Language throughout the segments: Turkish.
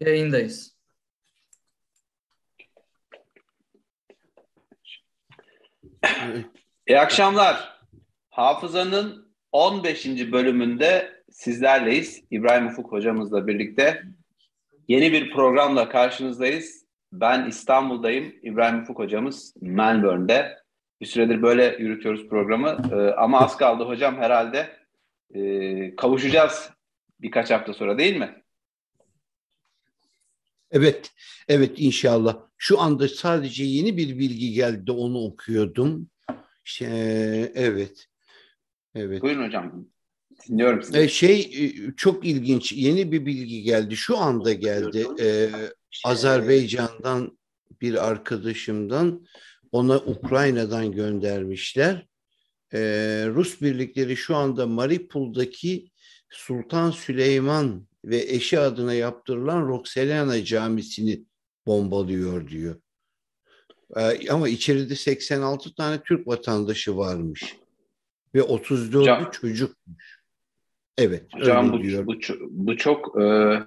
Yayındayız. İyi akşamlar. Hafızanın 15. bölümünde sizlerleyiz. İbrahim Ufuk hocamızla birlikte yeni bir programla karşınızdayız. Ben İstanbul'dayım. İbrahim Ufuk hocamız Melbourne'de. Bir süredir böyle yürütüyoruz programı. Ee, ama az kaldı hocam herhalde. Ee, kavuşacağız birkaç hafta sonra değil mi? Evet, evet inşallah. Şu anda sadece yeni bir bilgi geldi, onu okuyordum. İşte, evet, evet. Buyurun hocam, dinliyorum sizi. Ee, şey e, çok ilginç, yeni bir bilgi geldi. Şu anda geldi. Ee, Azerbaycan'dan bir arkadaşımdan ona Ukrayna'dan göndermişler. Ee, Rus birlikleri şu anda Mariupol'daki Sultan Süleyman ve eşi adına yaptırılan Roxelana Camisi'ni bombalıyor diyor. Ee, ama içeride 86 tane Türk vatandaşı varmış. Ve 34'ü çocukmuş. Evet, hocam bu, diyor. bu, bu çok e,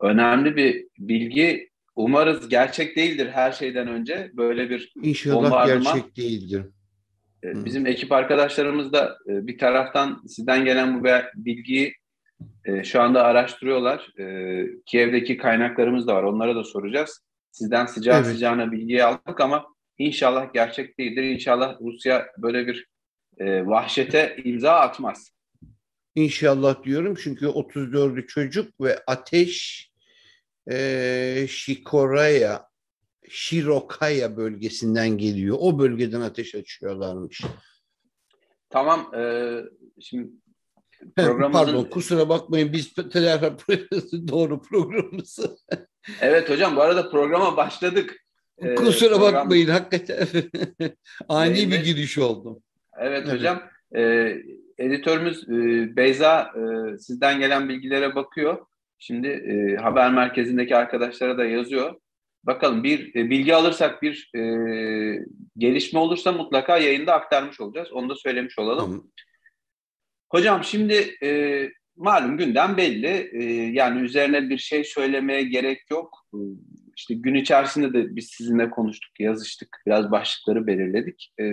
önemli bir bilgi. Umarız gerçek değildir her şeyden önce. Böyle bir İnşallah bombardıman. gerçek değildir. E, Bizim ekip arkadaşlarımız da e, bir taraftan sizden gelen bu bilgiyi e, şu anda araştırıyorlar. E, Kiev'deki kaynaklarımız da var. Onlara da soracağız. Sizden sıcağı Evet. sıcağına bilgiyi aldık ama inşallah gerçek değildir. İnşallah Rusya böyle bir e, vahşete imza atmaz. İnşallah diyorum çünkü 34'ü çocuk ve ateş e, Şikoraya, Şirokaya bölgesinden geliyor. O bölgeden ateş açıyorlarmış. Tamam. E, şimdi programımızın... Pardon kusura bakmayın biz telafi doğru programımızı. Evet hocam bu arada programa başladık. E, kusura program- bakmayın hakikaten ani bir Mehmet- giriş oldu. Evet, Evet. hocam. E, editörümüz e, Beyza e, sizden gelen bilgilere bakıyor. Şimdi e, haber merkezindeki arkadaşlara da yazıyor. Bakalım bir e, bilgi alırsak bir e, gelişme olursa mutlaka yayında aktarmış olacağız. Onu da söylemiş olalım. Tamam. Hocam şimdi e, malum gündem belli. E, yani üzerine bir şey söylemeye gerek yok. E, İşte gün içerisinde de biz sizinle konuştuk, yazıştık. Biraz başlıkları belirledik. E,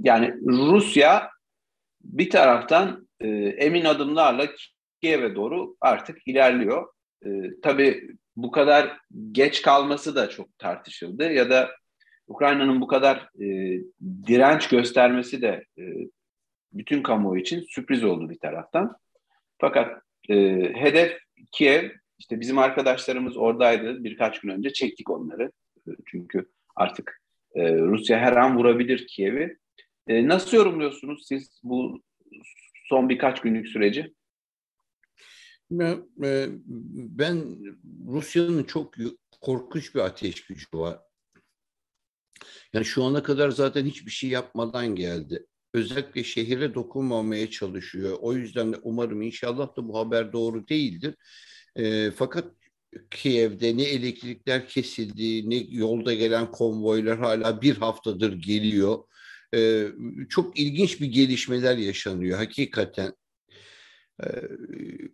yani Rusya bir taraftan e, emin adımlarla Kiev'e doğru artık ilerliyor. E, tabii bu kadar geç kalması da çok tartışıldı ya da Ukrayna'nın bu kadar e, direnç göstermesi de e, bütün kamuoyu için sürpriz oldu bir taraftan. Fakat e, hedef Kiev, işte bizim arkadaşlarımız oradaydı birkaç gün önce çektik onları. E, çünkü artık e, Rusya her an vurabilir Kiev'i. E, nasıl yorumluyorsunuz siz bu son birkaç günlük süreci? Ben, e, ben Rusya'nın çok korkunç bir ateş gücü var. Yani şu ana kadar zaten hiçbir şey yapmadan geldi. Özellikle şehire dokunmamaya çalışıyor. O yüzden de umarım inşallah da bu haber doğru değildir. E, fakat Kiev'de ne elektrikler kesildi, ne yolda gelen konvoylar hala bir haftadır geliyor. E, çok ilginç bir gelişmeler yaşanıyor hakikaten. E,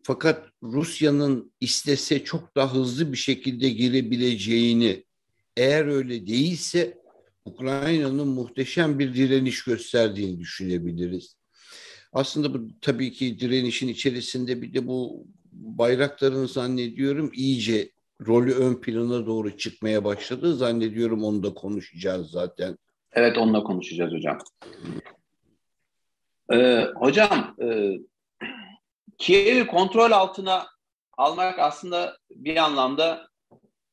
fakat Rusya'nın istese çok daha hızlı bir şekilde girebileceğini, eğer öyle değilse Ukrayna'nın muhteşem bir direniş gösterdiğini düşünebiliriz. Aslında bu tabii ki direnişin içerisinde bir de bu bayrakların zannediyorum iyice rolü ön plana doğru çıkmaya başladı. Zannediyorum onu da konuşacağız zaten. Evet onunla konuşacağız hocam. Ee, hocam e, Kiev'i kontrol altına almak aslında bir anlamda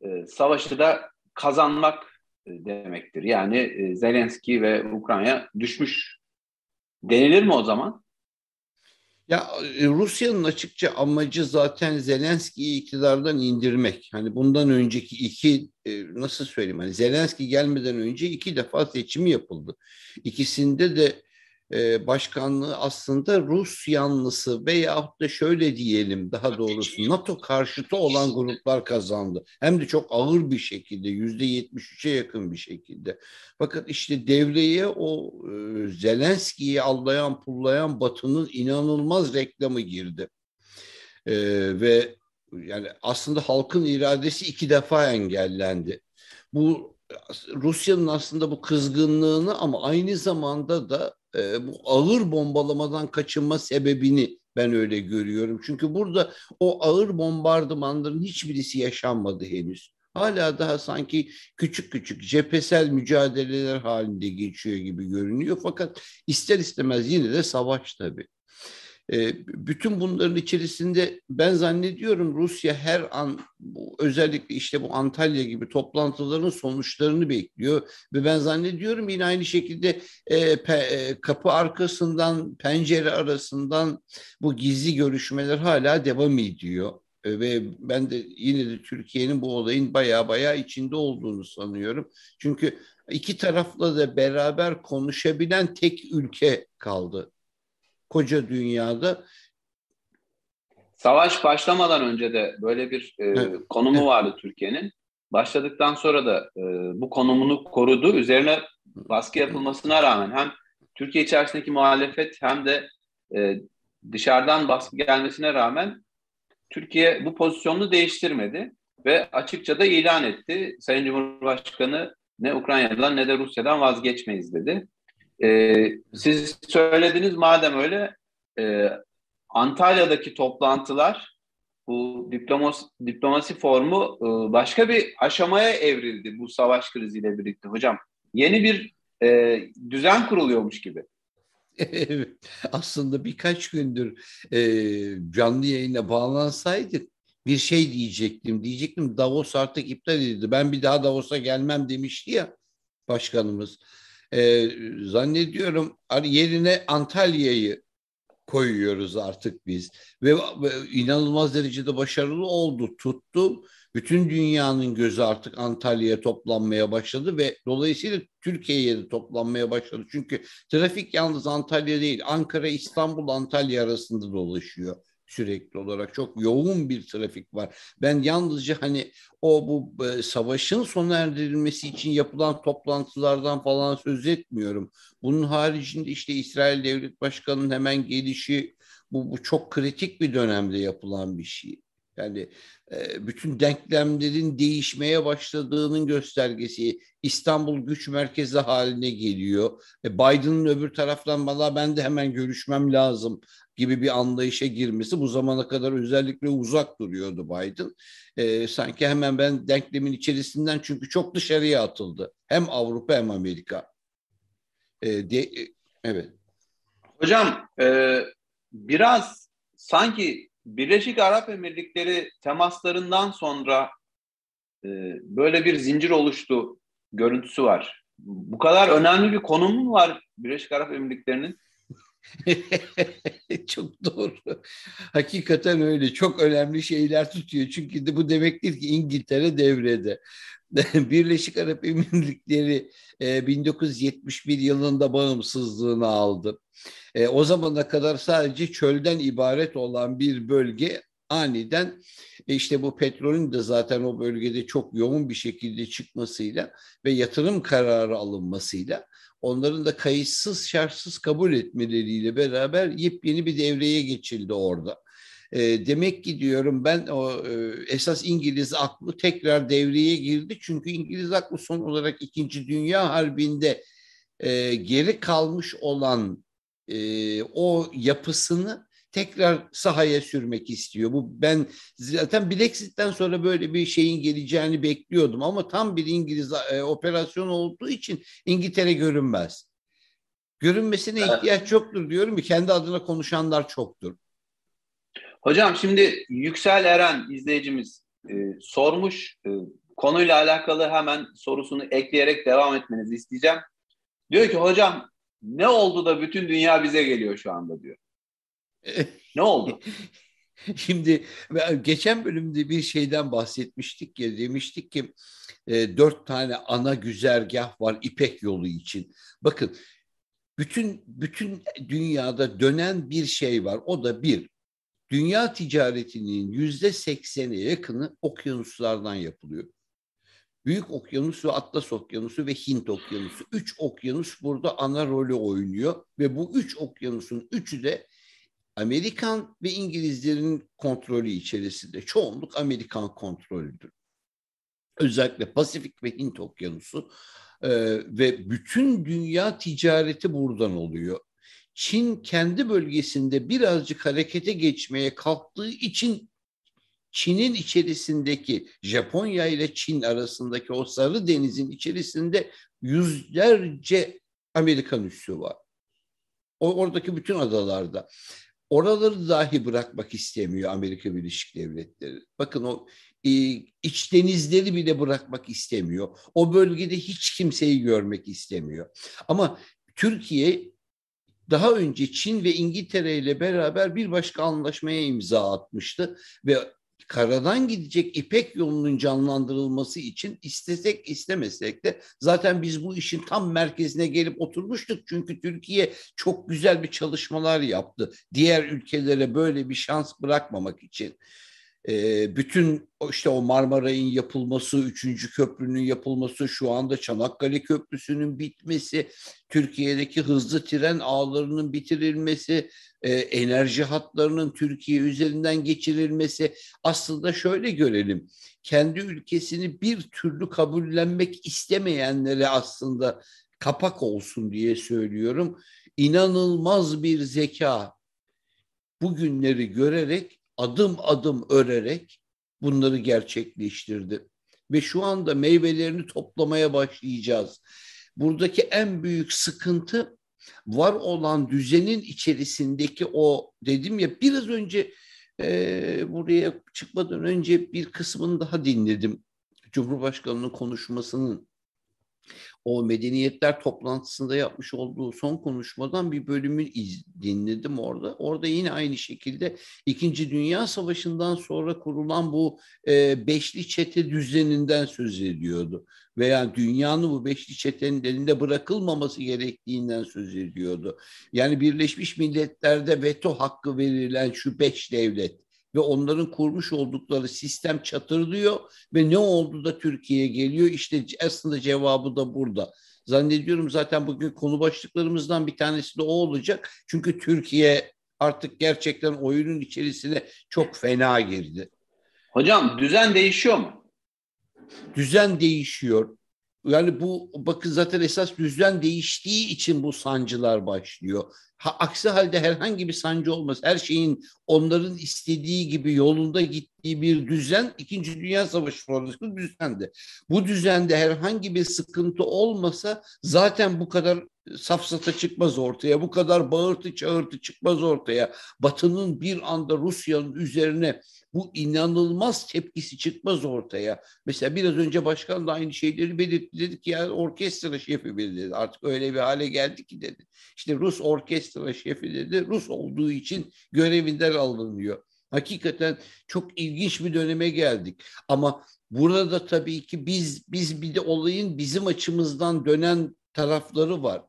e, savaşı da kazanmak demektir. Yani e, Zelenski ve Ukrayna düşmüş denilir mi o zaman? Ya e, Rusya'nın açıkça amacı zaten Zelenski'yi iktidardan indirmek. Hani bundan önceki iki e, nasıl söyleyeyim hani Zelenski gelmeden önce iki defa seçimi yapıldı. İkisinde de e, başkanlığı aslında Rus yanlısı veyahut da şöyle diyelim daha doğrusu NATO karşıtı olan gruplar kazandı. Hem de çok ağır bir şekilde yüzde yetmiş üçe yakın bir şekilde. Fakat işte devreye o e, Zelenski'yi allayan pullayan Batı'nın inanılmaz reklamı girdi. E, ve yani aslında halkın iradesi iki defa engellendi. Bu Rusya'nın aslında bu kızgınlığını ama aynı zamanda da e, bu ağır bombalamadan kaçınma sebebini ben öyle görüyorum. Çünkü burada o ağır bombardımanların hiçbirisi yaşanmadı henüz. Hala daha sanki küçük küçük cephesel mücadeleler halinde geçiyor gibi görünüyor. Fakat ister istemez yine de savaş tabii. Ee, bütün bunların içerisinde ben zannediyorum Rusya her an özellikle işte bu Antalya gibi toplantıların sonuçlarını bekliyor ve ben zannediyorum yine aynı şekilde e, e, kapı arkasından pencere arasından bu gizli görüşmeler hala devam ediyor e, ve ben de yine de Türkiye'nin bu olayın baya baya içinde olduğunu sanıyorum. Çünkü iki tarafla da beraber konuşabilen tek ülke kaldı koca dünyada. Savaş başlamadan önce de böyle bir e, evet. konumu vardı Türkiye'nin. Başladıktan sonra da e, bu konumunu korudu. Üzerine baskı yapılmasına rağmen hem Türkiye içerisindeki muhalefet hem de e, dışarıdan baskı gelmesine rağmen Türkiye bu pozisyonunu değiştirmedi ve açıkça da ilan etti. Sayın Cumhurbaşkanı ne Ukrayna'dan ne de Rusya'dan vazgeçmeyiz dedi. Ee, siz söylediniz madem öyle e, Antalya'daki toplantılar bu diplomasi, diplomasi formu e, başka bir aşamaya evrildi bu savaş kriziyle birlikte hocam. Yeni bir e, düzen kuruluyormuş gibi. Aslında birkaç gündür e, canlı yayına bağlansaydık bir şey diyecektim. Diyecektim Davos artık iptal edildi. Ben bir daha Davos'a gelmem demişti ya başkanımız e, zannediyorum yerine Antalya'yı koyuyoruz artık biz. Ve, inanılmaz derecede başarılı oldu tuttu. Bütün dünyanın gözü artık Antalya'ya toplanmaya başladı ve dolayısıyla Türkiye'ye de toplanmaya başladı. Çünkü trafik yalnız Antalya değil Ankara İstanbul Antalya arasında dolaşıyor sürekli olarak çok yoğun bir trafik var. Ben yalnızca hani o bu e, savaşın sona erdirilmesi için yapılan toplantılardan falan söz etmiyorum. Bunun haricinde işte İsrail Devlet Başkanı'nın hemen gelişi bu, bu çok kritik bir dönemde yapılan bir şey. Yani e, bütün denklemlerin değişmeye başladığının göstergesi. İstanbul güç merkezi haline geliyor. E, Biden'ın öbür taraftan bana ben de hemen görüşmem lazım gibi bir anlayışa girmesi bu zamana kadar özellikle uzak duruyordu Biden. E, sanki hemen ben denklemin içerisinden çünkü çok dışarıya atıldı. Hem Avrupa hem Amerika. E, de, e, evet. Hocam e, biraz sanki Birleşik Arap Emirlikleri temaslarından sonra e, böyle bir zincir oluştu görüntüsü var. Bu kadar önemli bir konum mu var Birleşik Arap Emirlikleri'nin? Çok doğru. Hakikaten öyle. Çok önemli şeyler tutuyor. Çünkü de bu demektir ki İngiltere devrede. Birleşik Arap Emirlikleri 1971 e, yılında bağımsızlığını aldı. E, o zamana kadar sadece çölden ibaret olan bir bölge aniden e, işte bu petrolün de zaten o bölgede çok yoğun bir şekilde çıkmasıyla ve yatırım kararı alınmasıyla onların da kayıtsız şartsız kabul etmeleriyle beraber yepyeni bir devreye geçildi orada. E, demek ki diyorum ben o e, esas İngiliz aklı tekrar devreye girdi. Çünkü İngiliz aklı son olarak İkinci Dünya Harbi'nde e, geri kalmış olan e, o yapısını tekrar sahaya sürmek istiyor. Bu ben zaten Brexit'ten sonra böyle bir şeyin geleceğini bekliyordum ama tam bir İngiliz e, operasyon olduğu için İngiltere görünmez. Görünmesine ihtiyaç yoktur diyorum ki kendi adına konuşanlar çoktur. Hocam şimdi Yüksel Eren izleyicimiz e, sormuş. E, konuyla alakalı hemen sorusunu ekleyerek devam etmenizi isteyeceğim. Diyor ki hocam ne oldu da bütün dünya bize geliyor şu anda diyor. ne oldu? Şimdi geçen bölümde bir şeyden bahsetmiştik ya demiştik ki e, dört tane ana güzergah var İpek yolu için. Bakın bütün bütün dünyada dönen bir şey var. O da bir dünya ticaretinin yüzde seksene yakını okyanuslardan yapılıyor. Büyük Okyanus ve Atlas Okyanusu ve Hint Okyanusu. Üç okyanus burada ana rolü oynuyor ve bu üç okyanusun üçü de Amerikan ve İngilizlerin kontrolü içerisinde. Çoğunluk Amerikan kontrolüdür. Özellikle Pasifik ve Hint Okyanusu e, ve bütün dünya ticareti buradan oluyor. Çin kendi bölgesinde birazcık harekete geçmeye kalktığı için Çin'in içerisindeki Japonya ile Çin arasındaki o Sarı Deniz'in içerisinde yüzlerce Amerikan üssü var. O, oradaki bütün adalarda. Oraları dahi bırakmak istemiyor Amerika Birleşik Devletleri. Bakın o e, iç denizleri bile bırakmak istemiyor. O bölgede hiç kimseyi görmek istemiyor. Ama Türkiye daha önce Çin ve İngiltere ile beraber bir başka anlaşmaya imza atmıştı ve karadan gidecek İpek yolunun canlandırılması için istesek istemesek de zaten biz bu işin tam merkezine gelip oturmuştuk. Çünkü Türkiye çok güzel bir çalışmalar yaptı. Diğer ülkelere böyle bir şans bırakmamak için e, bütün işte o Marmaray'ın yapılması, üçüncü köprünün yapılması, şu anda Çanakkale Köprüsü'nün bitmesi, Türkiye'deki hızlı tren ağlarının bitirilmesi, e, enerji hatlarının Türkiye üzerinden geçirilmesi aslında şöyle görelim. Kendi ülkesini bir türlü kabullenmek istemeyenlere aslında kapak olsun diye söylüyorum. İnanılmaz bir zeka bugünleri görerek adım adım örerek bunları gerçekleştirdi. Ve şu anda meyvelerini toplamaya başlayacağız. Buradaki en büyük sıkıntı var olan düzenin içerisindeki o dedim ya biraz önce e, buraya çıkmadan önce bir kısmını daha dinledim. Cumhurbaşkanı'nın konuşmasının o medeniyetler toplantısında yapmış olduğu son konuşmadan bir bölümü iz, dinledim orada. Orada yine aynı şekilde İkinci Dünya Savaşı'ndan sonra kurulan bu e, beşli çete düzeninden söz ediyordu. Veya dünyanın bu beşli çetenin elinde bırakılmaması gerektiğinden söz ediyordu. Yani Birleşmiş Milletler'de veto hakkı verilen şu beş devlet ve onların kurmuş oldukları sistem çatırlıyor ve ne oldu da Türkiye'ye geliyor? İşte aslında cevabı da burada. Zannediyorum zaten bugün konu başlıklarımızdan bir tanesi de o olacak. Çünkü Türkiye artık gerçekten oyunun içerisine çok fena girdi. Hocam düzen değişiyor mu? Düzen değişiyor. Yani bu bakın zaten esas düzen değiştiği için bu sancılar başlıyor. Ha, aksi halde herhangi bir sancı olmaz. Her şeyin onların istediği gibi yolunda gittiği bir düzen İkinci Dünya Savaşı sonrası düzendi. Bu düzende herhangi bir sıkıntı olmasa zaten bu kadar safsata çıkmaz ortaya. Bu kadar bağırtı çağırtı çıkmaz ortaya. Batı'nın bir anda Rusya'nın üzerine bu inanılmaz tepkisi çıkmaz ortaya. Mesela biraz önce başkan da aynı şeyleri belirtti. Dedi ki ya orkestra şefi dedi. Artık öyle bir hale geldi ki dedi. İşte Rus orkestra şefi dedi. Rus olduğu için görevinden alınıyor. Hakikaten çok ilginç bir döneme geldik. Ama burada tabii ki biz biz bir de olayın bizim açımızdan dönen tarafları var.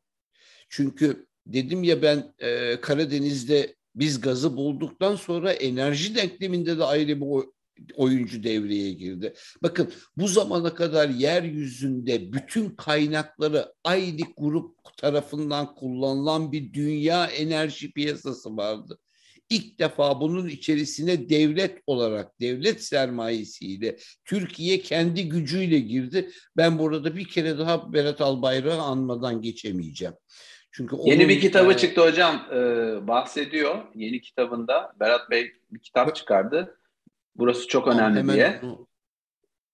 Çünkü dedim ya ben e, Karadeniz'de biz gazı bulduktan sonra enerji denkleminde de ayrı bir oyuncu devreye girdi. Bakın bu zamana kadar yeryüzünde bütün kaynakları aynı grup tarafından kullanılan bir dünya enerji piyasası vardı. İlk defa bunun içerisine devlet olarak, devlet sermayesiyle Türkiye kendi gücüyle girdi. Ben burada bir kere daha Berat Albayrak'ı anmadan geçemeyeceğim. Çünkü onun, Yeni bir kitabı e... çıktı hocam e, bahsediyor. Yeni kitabında Berat Bey bir kitap çıkardı. Burası çok önemli hemen, diye.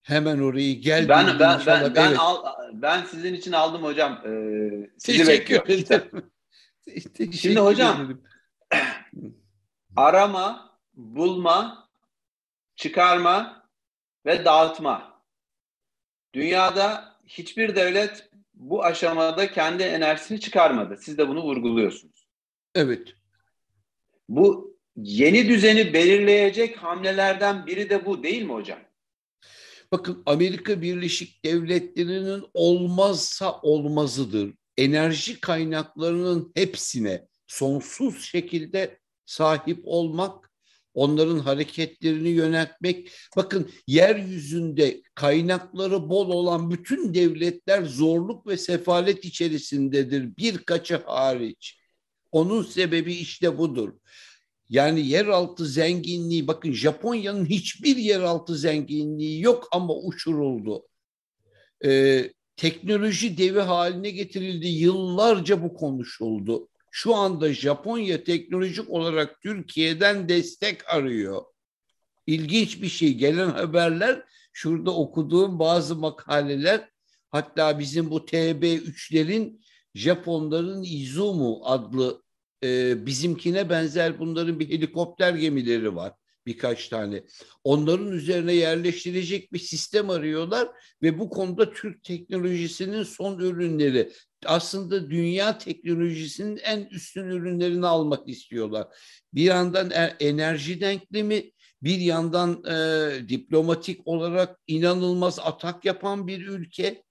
Hemen orayı gel. Ben ben ben ben, ben, evet. al, ben sizin için aldım hocam. Ee, sizi bekliyorum. Şimdi hocam arama, bulma, çıkarma ve dağıtma. Dünyada hiçbir devlet bu aşamada kendi enerjisini çıkarmadı. Siz de bunu vurguluyorsunuz. Evet. Bu yeni düzeni belirleyecek hamlelerden biri de bu değil mi hocam? Bakın Amerika Birleşik Devletleri'nin olmazsa olmazıdır. Enerji kaynaklarının hepsine sonsuz şekilde sahip olmak onların hareketlerini yönetmek. Bakın yeryüzünde kaynakları bol olan bütün devletler zorluk ve sefalet içerisindedir birkaçı hariç. Onun sebebi işte budur. Yani yeraltı zenginliği bakın Japonya'nın hiçbir yeraltı zenginliği yok ama uçuruldu. Ee, teknoloji devi haline getirildi. Yıllarca bu konuşuldu. Şu anda Japonya teknolojik olarak Türkiye'den destek arıyor. İlginç bir şey. Gelen haberler, şurada okuduğum bazı makaleler, hatta bizim bu TB3'lerin Japonların Izumu adlı e, bizimkine benzer bunların bir helikopter gemileri var birkaç tane. Onların üzerine yerleştirecek bir sistem arıyorlar ve bu konuda Türk teknolojisinin son ürünleri aslında dünya teknolojisinin en üstün ürünlerini almak istiyorlar. Bir yandan e, enerji denklemi, bir yandan e, diplomatik olarak inanılmaz atak yapan bir ülke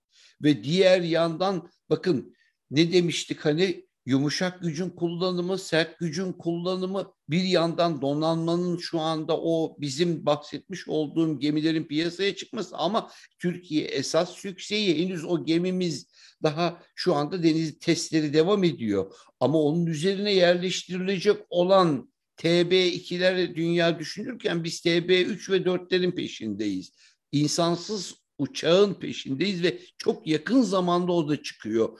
ve diğer yandan bakın ne demiştik hani yumuşak gücün kullanımı, sert gücün kullanımı bir yandan donanmanın şu anda o bizim bahsetmiş olduğum gemilerin piyasaya çıkması ama Türkiye esas yükseği henüz o gemimiz daha şu anda deniz testleri devam ediyor. Ama onun üzerine yerleştirilecek olan TB2'ler dünya düşünürken biz TB3 ve 4'lerin peşindeyiz. İnsansız uçağın peşindeyiz ve çok yakın zamanda o da çıkıyor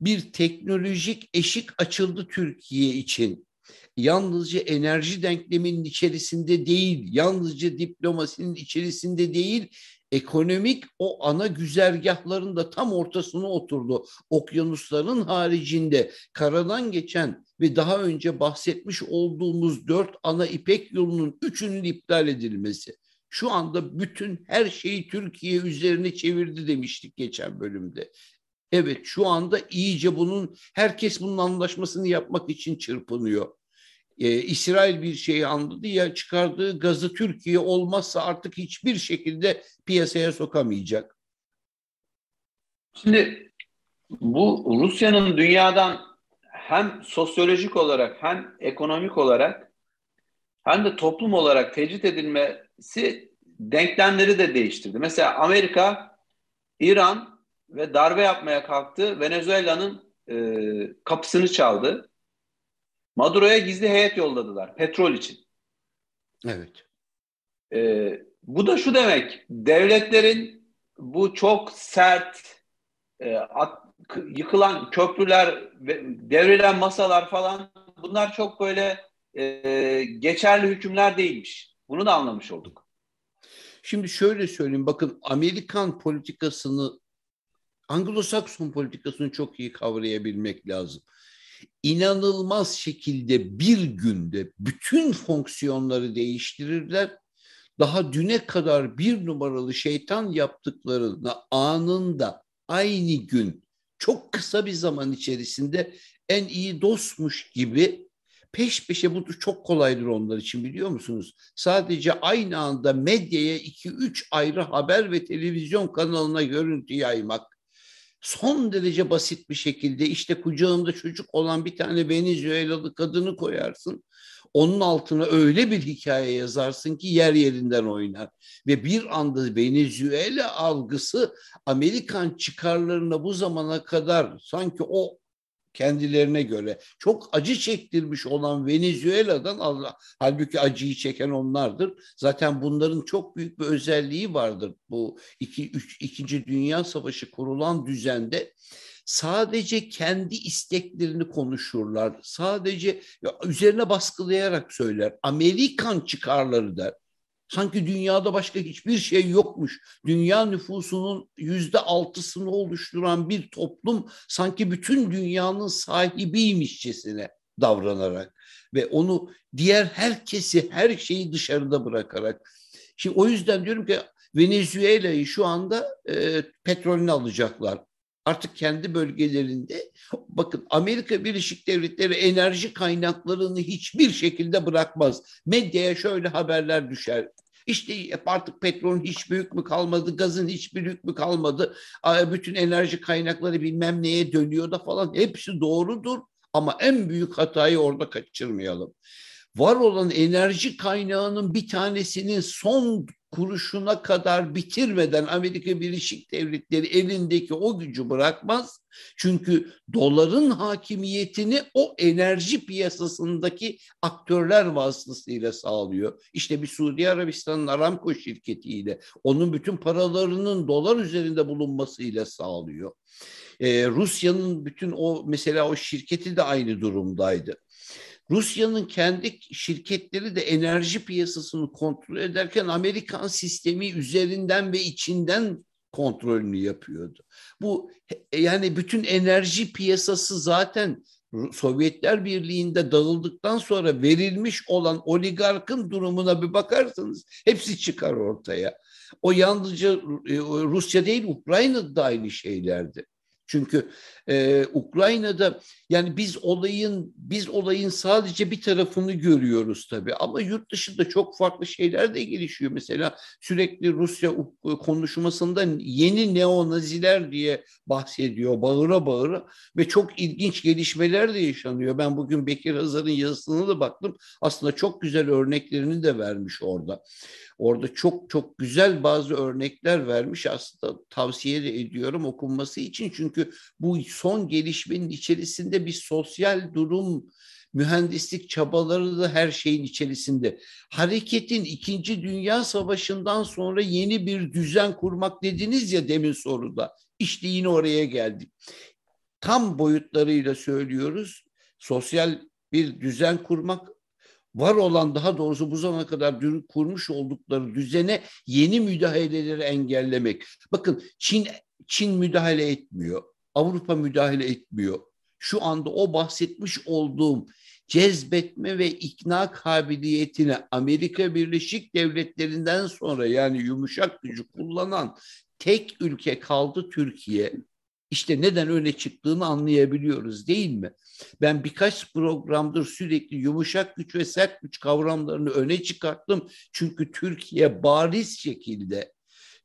bir teknolojik eşik açıldı Türkiye için. Yalnızca enerji denkleminin içerisinde değil, yalnızca diplomasinin içerisinde değil, ekonomik o ana güzergahların da tam ortasına oturdu. Okyanusların haricinde karadan geçen ve daha önce bahsetmiş olduğumuz dört ana ipek yolunun üçünün iptal edilmesi. Şu anda bütün her şeyi Türkiye üzerine çevirdi demiştik geçen bölümde. Evet şu anda iyice bunun herkes bunun anlaşmasını yapmak için çırpınıyor. Ee, İsrail bir şeyi anladı ya çıkardığı gazı Türkiye olmazsa artık hiçbir şekilde piyasaya sokamayacak. Şimdi bu Rusya'nın dünyadan hem sosyolojik olarak hem ekonomik olarak hem de toplum olarak tecrit edilmesi denklemleri de değiştirdi. Mesela Amerika, İran ve darbe yapmaya kalktı. Venezuela'nın e, kapısını çaldı. Maduro'ya gizli heyet yolladılar petrol için. Evet. E, bu da şu demek, devletlerin bu çok sert, e, at, yıkılan köprüler, devrilen masalar falan bunlar çok böyle e, geçerli hükümler değilmiş. Bunu da anlamış olduk. Şimdi şöyle söyleyeyim, bakın Amerikan politikasını Anglo-Sakson politikasını çok iyi kavrayabilmek lazım. İnanılmaz şekilde bir günde bütün fonksiyonları değiştirirler. Daha düne kadar bir numaralı şeytan yaptıklarını anında aynı gün çok kısa bir zaman içerisinde en iyi dostmuş gibi peş peşe bu çok kolaydır onlar için biliyor musunuz? Sadece aynı anda medyaya iki üç ayrı haber ve televizyon kanalına görüntü yaymak son derece basit bir şekilde işte kucağında çocuk olan bir tane Venezuelalı kadını koyarsın. Onun altına öyle bir hikaye yazarsın ki yer yerinden oynar. Ve bir anda Venezuela algısı Amerikan çıkarlarına bu zamana kadar sanki o kendilerine göre çok acı çektirmiş olan Venezuela'dan Allah halbuki acıyı çeken onlardır. Zaten bunların çok büyük bir özelliği vardır. Bu iki, üç, ikinci Dünya Savaşı kurulan düzende sadece kendi isteklerini konuşurlar. Sadece üzerine baskılayarak söyler. Amerikan çıkarları der. Sanki dünyada başka hiçbir şey yokmuş. Dünya nüfusunun yüzde altısını oluşturan bir toplum sanki bütün dünyanın sahibiymişçesine davranarak ve onu diğer herkesi her şeyi dışarıda bırakarak. Şimdi o yüzden diyorum ki Venezuela'yı şu anda e, petrolünü alacaklar. Artık kendi bölgelerinde bakın Amerika Birleşik Devletleri enerji kaynaklarını hiçbir şekilde bırakmaz. Medyaya şöyle haberler düşer. İşte artık petrolün hiç büyük mü kalmadı, gazın hiç büyük mü kalmadı, bütün enerji kaynakları bilmem neye dönüyor da falan hepsi doğrudur. Ama en büyük hatayı orada kaçırmayalım. Var olan enerji kaynağının bir tanesinin son kuruşuna kadar bitirmeden Amerika Birleşik Devletleri elindeki o gücü bırakmaz. Çünkü doların hakimiyetini o enerji piyasasındaki aktörler vasıtasıyla sağlıyor. İşte bir Suudi Arabistan'ın Aramco şirketiyle onun bütün paralarının dolar üzerinde bulunmasıyla sağlıyor. Ee, Rusya'nın bütün o mesela o şirketi de aynı durumdaydı. Rusya'nın kendi şirketleri de enerji piyasasını kontrol ederken Amerikan sistemi üzerinden ve içinden kontrolünü yapıyordu. Bu yani bütün enerji piyasası zaten Sovyetler Birliği'nde dağıldıktan sonra verilmiş olan oligarkın durumuna bir bakarsanız hepsi çıkar ortaya. O yalnızca e, Rusya değil Ukrayna'da da aynı şeylerdi. Çünkü e, Ukrayna'da yani biz olayın biz olayın sadece bir tarafını görüyoruz tabii ama yurt dışında çok farklı şeyler de gelişiyor. Mesela sürekli Rusya konuşmasında yeni neonaziler diye bahsediyor bağıra bağıra ve çok ilginç gelişmeler de yaşanıyor. Ben bugün Bekir Hazar'ın yazısına da baktım. Aslında çok güzel örneklerini de vermiş orada. Orada çok çok güzel bazı örnekler vermiş aslında tavsiye ediyorum okunması için çünkü bu son gelişmenin içerisinde bir sosyal durum mühendislik çabaları da her şeyin içerisinde. Hareketin İkinci Dünya Savaşı'ndan sonra yeni bir düzen kurmak dediniz ya demin soruda. İşte yine oraya geldik. Tam boyutlarıyla söylüyoruz. Sosyal bir düzen kurmak var olan daha doğrusu bu zamana kadar kurmuş oldukları düzene yeni müdahaleleri engellemek. Bakın Çin Çin müdahale etmiyor. Avrupa müdahale etmiyor. Şu anda o bahsetmiş olduğum cezbetme ve ikna kabiliyetini Amerika Birleşik Devletleri'nden sonra yani yumuşak gücü kullanan tek ülke kaldı Türkiye. İşte neden öne çıktığını anlayabiliyoruz değil mi? Ben birkaç programdır sürekli yumuşak güç ve sert güç kavramlarını öne çıkarttım. Çünkü Türkiye bariz şekilde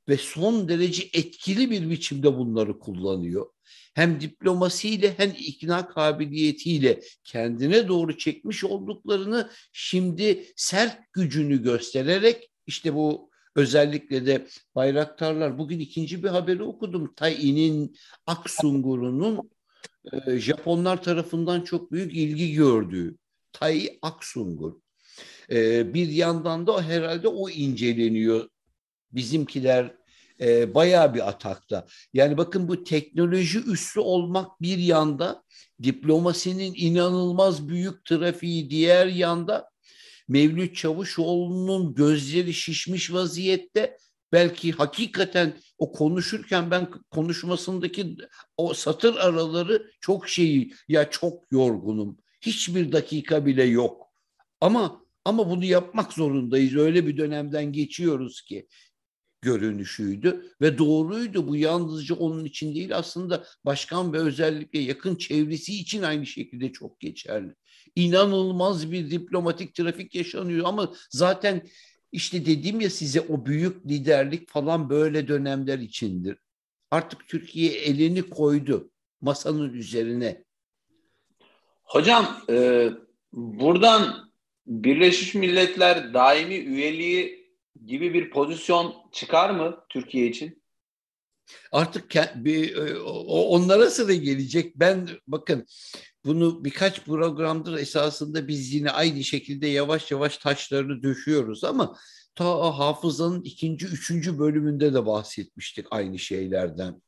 ve son derece etkili bir biçimde bunları kullanıyor. Hem diplomasiyle hem ikna kabiliyetiyle kendine doğru çekmiş olduklarını şimdi sert gücünü göstererek işte bu Özellikle de bayraktarlar. Bugün ikinci bir haberi okudum. Tai'nin Aksungur'unun e, Japonlar tarafından çok büyük ilgi gördüğü. Tai Aksungur. E, bir yandan da herhalde o inceleniyor. Bizimkiler e, bayağı bir atakta. Yani bakın bu teknoloji üssü olmak bir yanda, diplomasinin inanılmaz büyük trafiği diğer yanda Mevlüt Çavuşoğlu'nun gözleri şişmiş vaziyette belki hakikaten o konuşurken ben konuşmasındaki o satır araları çok şeyi ya çok yorgunum. Hiçbir dakika bile yok. Ama ama bunu yapmak zorundayız. Öyle bir dönemden geçiyoruz ki görünüşüydü ve doğruydu. Bu yalnızca onun için değil aslında başkan ve özellikle yakın çevresi için aynı şekilde çok geçerli. İnanılmaz bir diplomatik trafik yaşanıyor ama zaten işte dedim ya size o büyük liderlik falan böyle dönemler içindir. Artık Türkiye elini koydu masanın üzerine. Hocam e, buradan Birleşmiş Milletler daimi üyeliği gibi bir pozisyon çıkar mı Türkiye için? Artık bir, e, onlara sıra gelecek. Ben bakın bunu birkaç programdır esasında biz yine aynı şekilde yavaş yavaş taşlarını döşüyoruz ama ta hafızanın ikinci, üçüncü bölümünde de bahsetmiştik aynı şeylerden.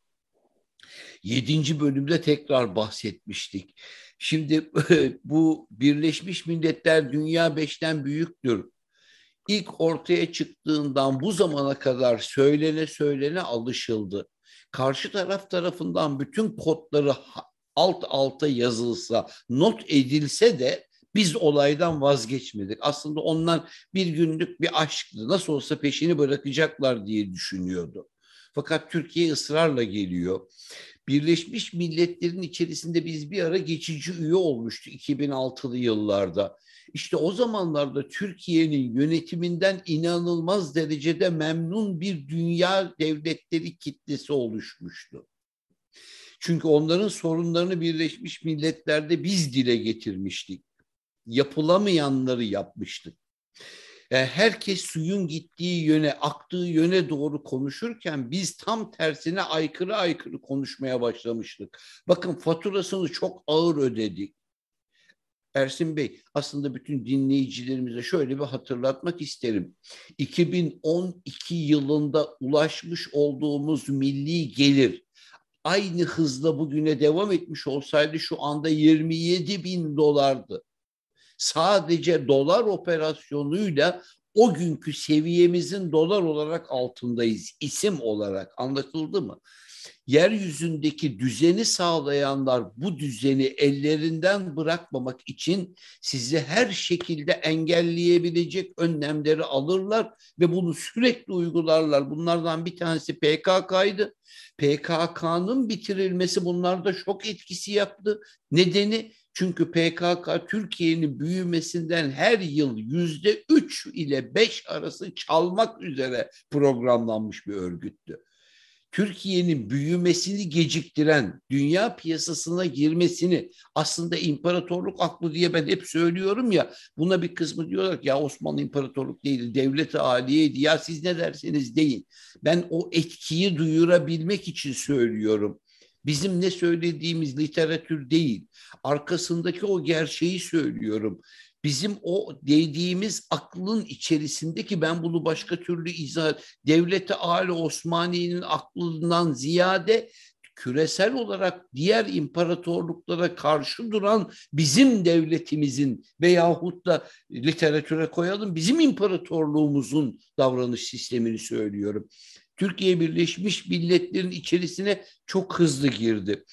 Yedinci bölümde tekrar bahsetmiştik. Şimdi bu Birleşmiş Milletler dünya beşten büyüktür ilk ortaya çıktığından bu zamana kadar söylene söylene alışıldı. Karşı taraf tarafından bütün kodları alt alta yazılsa, not edilse de biz olaydan vazgeçmedik. Aslında onlar bir günlük bir aşktı. Nasıl olsa peşini bırakacaklar diye düşünüyordu. Fakat Türkiye ısrarla geliyor. Birleşmiş Milletler'in içerisinde biz bir ara geçici üye olmuştu 2006'lı yıllarda. İşte o zamanlarda Türkiye'nin yönetiminden inanılmaz derecede memnun bir dünya devletleri kitlesi oluşmuştu. Çünkü onların sorunlarını Birleşmiş Milletler'de biz dile getirmiştik. Yapılamayanları yapmıştık. Yani herkes suyun gittiği yöne, aktığı yöne doğru konuşurken biz tam tersine aykırı aykırı konuşmaya başlamıştık. Bakın faturasını çok ağır ödedik. Ersin Bey aslında bütün dinleyicilerimize şöyle bir hatırlatmak isterim. 2012 yılında ulaşmış olduğumuz milli gelir aynı hızla bugüne devam etmiş olsaydı şu anda 27 bin dolardı. Sadece dolar operasyonuyla o günkü seviyemizin dolar olarak altındayız isim olarak anlatıldı mı? Yeryüzündeki düzeni sağlayanlar bu düzeni ellerinden bırakmamak için sizi her şekilde engelleyebilecek önlemleri alırlar ve bunu sürekli uygularlar. Bunlardan bir tanesi PKK'ydı. PKK'nın bitirilmesi bunlarda şok etkisi yaptı. Nedeni çünkü PKK Türkiye'nin büyümesinden her yıl yüzde üç ile beş arası çalmak üzere programlanmış bir örgüttü. Türkiye'nin büyümesini geciktiren, dünya piyasasına girmesini aslında imparatorluk aklı diye ben hep söylüyorum ya buna bir kısmı diyorlar ki ya Osmanlı imparatorluk değil devlet-i aliyeydi ya siz ne derseniz deyin. Ben o etkiyi duyurabilmek için söylüyorum. Bizim ne söylediğimiz literatür değil. Arkasındaki o gerçeği söylüyorum bizim o dediğimiz aklın içerisindeki ben bunu başka türlü izah devleti Ali Osmaniye'nin aklından ziyade küresel olarak diğer imparatorluklara karşı duran bizim devletimizin veyahut da literatüre koyalım bizim imparatorluğumuzun davranış sistemini söylüyorum. Türkiye Birleşmiş Milletler'in içerisine çok hızlı girdi.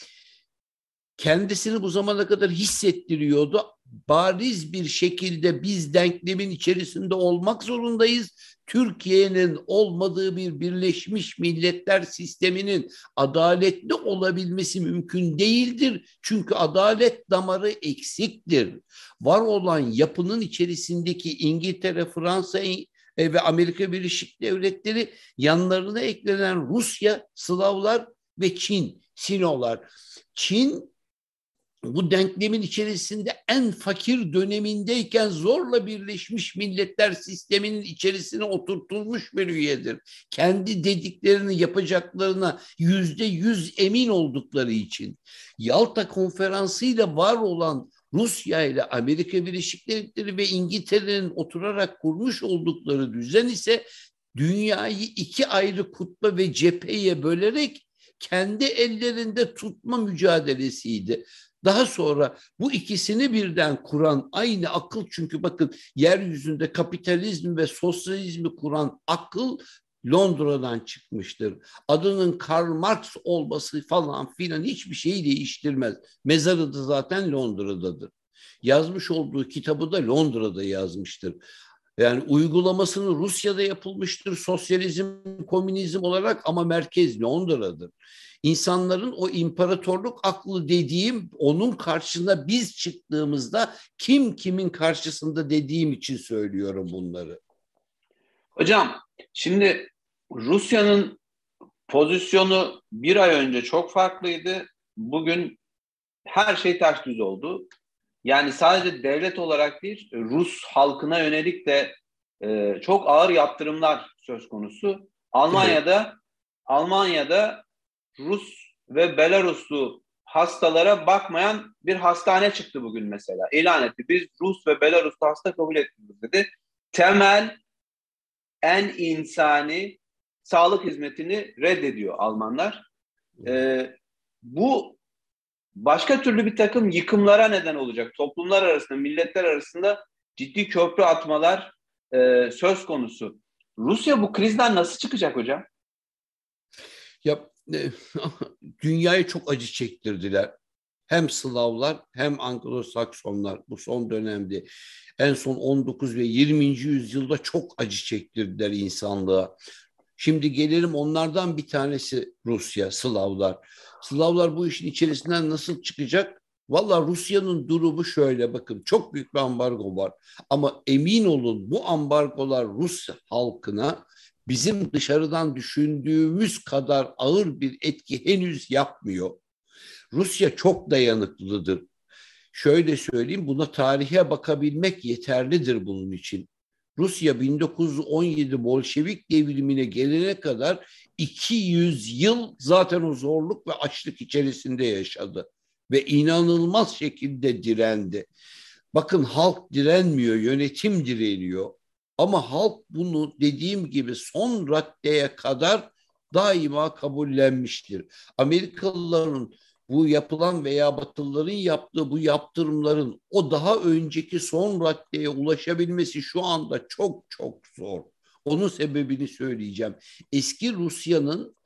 Kendisini bu zamana kadar hissettiriyordu bariz bir şekilde biz denklemin içerisinde olmak zorundayız. Türkiye'nin olmadığı bir Birleşmiş Milletler sisteminin adaletli olabilmesi mümkün değildir. Çünkü adalet damarı eksiktir. Var olan yapının içerisindeki İngiltere, Fransa e, ve Amerika Birleşik Devletleri yanlarına eklenen Rusya, Slavlar ve Çin, Sinolar. Çin bu denklemin içerisinde en fakir dönemindeyken zorla Birleşmiş Milletler sisteminin içerisine oturtulmuş bir üyedir. Kendi dediklerini yapacaklarına yüzde yüz emin oldukları için. Yalta konferansıyla var olan Rusya ile Amerika Birleşik Devletleri ve İngiltere'nin oturarak kurmuş oldukları düzen ise dünyayı iki ayrı kutba ve cepheye bölerek kendi ellerinde tutma mücadelesiydi. Daha sonra bu ikisini birden kuran aynı akıl çünkü bakın yeryüzünde kapitalizm ve sosyalizmi kuran akıl Londra'dan çıkmıştır. Adının Karl Marx olması falan filan hiçbir şeyi değiştirmez. Mezarı da zaten Londra'dadır. Yazmış olduğu kitabı da Londra'da yazmıştır. Yani uygulamasını Rusya'da yapılmıştır sosyalizm, komünizm olarak ama merkez Londra'dır insanların o imparatorluk aklı dediğim onun karşısında biz çıktığımızda kim kimin karşısında dediğim için söylüyorum bunları. Hocam şimdi Rusya'nın pozisyonu bir ay önce çok farklıydı. Bugün her şey ters düz oldu. Yani sadece devlet olarak değil, Rus halkına yönelik de e, çok ağır yaptırımlar söz konusu. Almanya'da. Almanya'da Rus ve Belaruslu hastalara bakmayan bir hastane çıktı bugün mesela. İlan etti. Biz Rus ve Belaruslu hasta kabul etmiyoruz dedi. Temel en insani sağlık hizmetini reddediyor Almanlar. Ee, bu başka türlü bir takım yıkımlara neden olacak. Toplumlar arasında, milletler arasında ciddi köprü atmalar e, söz konusu. Rusya bu krizden nasıl çıkacak hocam? Ya dünyayı çok acı çektirdiler. Hem Slavlar hem Anglo-Saksonlar bu son dönemde en son 19 ve 20. yüzyılda çok acı çektirdiler insanlığa. Şimdi gelelim onlardan bir tanesi Rusya, Slavlar. Slavlar bu işin içerisinden nasıl çıkacak? Valla Rusya'nın durumu şöyle bakın çok büyük bir ambargo var. Ama emin olun bu ambargolar Rus halkına bizim dışarıdan düşündüğümüz kadar ağır bir etki henüz yapmıyor. Rusya çok dayanıklıdır. Şöyle söyleyeyim buna tarihe bakabilmek yeterlidir bunun için. Rusya 1917 Bolşevik devrimine gelene kadar 200 yıl zaten o zorluk ve açlık içerisinde yaşadı. Ve inanılmaz şekilde direndi. Bakın halk direnmiyor, yönetim direniyor. Ama halk bunu dediğim gibi son raddeye kadar daima kabullenmiştir. Amerikalıların bu yapılan veya Batılıların yaptığı bu yaptırımların o daha önceki son raddeye ulaşabilmesi şu anda çok çok zor. Onun sebebini söyleyeceğim. Eski Rusya'nın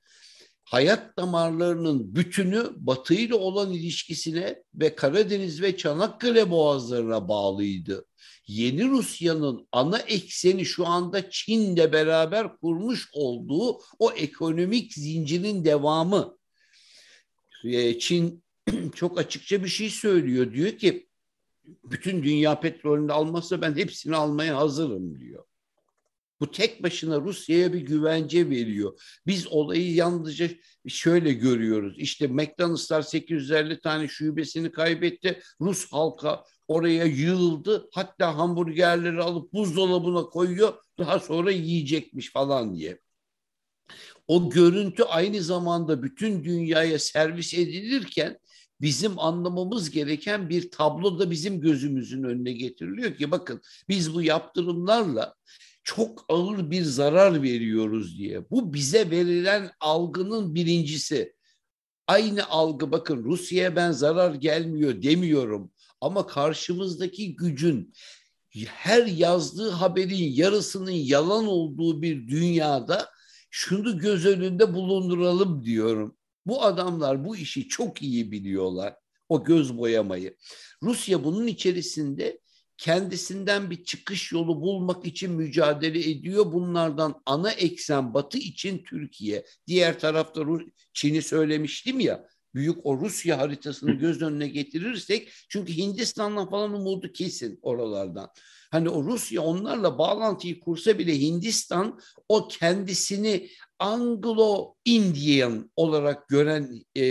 hayat damarlarının bütünü Batı ile olan ilişkisine ve Karadeniz ve Çanakkale boğazlarına bağlıydı. Yeni Rusya'nın ana ekseni şu anda Çin'le beraber kurmuş olduğu o ekonomik zincirin devamı. Ee, Çin çok açıkça bir şey söylüyor. Diyor ki bütün dünya petrolünü almazsa ben hepsini almaya hazırım diyor. Bu tek başına Rusya'ya bir güvence veriyor. Biz olayı yalnızca şöyle görüyoruz. İşte McDonald'slar 850 tane şubesini kaybetti. Rus halka oraya yığıldı. Hatta hamburgerleri alıp buzdolabına koyuyor. Daha sonra yiyecekmiş falan diye. O görüntü aynı zamanda bütün dünyaya servis edilirken bizim anlamamız gereken bir tablo da bizim gözümüzün önüne getiriliyor ki bakın biz bu yaptırımlarla çok ağır bir zarar veriyoruz diye. Bu bize verilen algının birincisi. Aynı algı bakın Rusya'ya ben zarar gelmiyor demiyorum ama karşımızdaki gücün her yazdığı haberin yarısının yalan olduğu bir dünyada şunu göz önünde bulunduralım diyorum. Bu adamlar bu işi çok iyi biliyorlar. O göz boyamayı. Rusya bunun içerisinde kendisinden bir çıkış yolu bulmak için mücadele ediyor. Bunlardan ana eksen Batı için Türkiye. Diğer tarafta Çin'i söylemiştim ya. Büyük o Rusya haritasını göz önüne getirirsek çünkü Hindistan'dan falan umudu kesin oralardan. Hani o Rusya onlarla bağlantıyı kursa bile Hindistan o kendisini Anglo-Indian olarak gören e,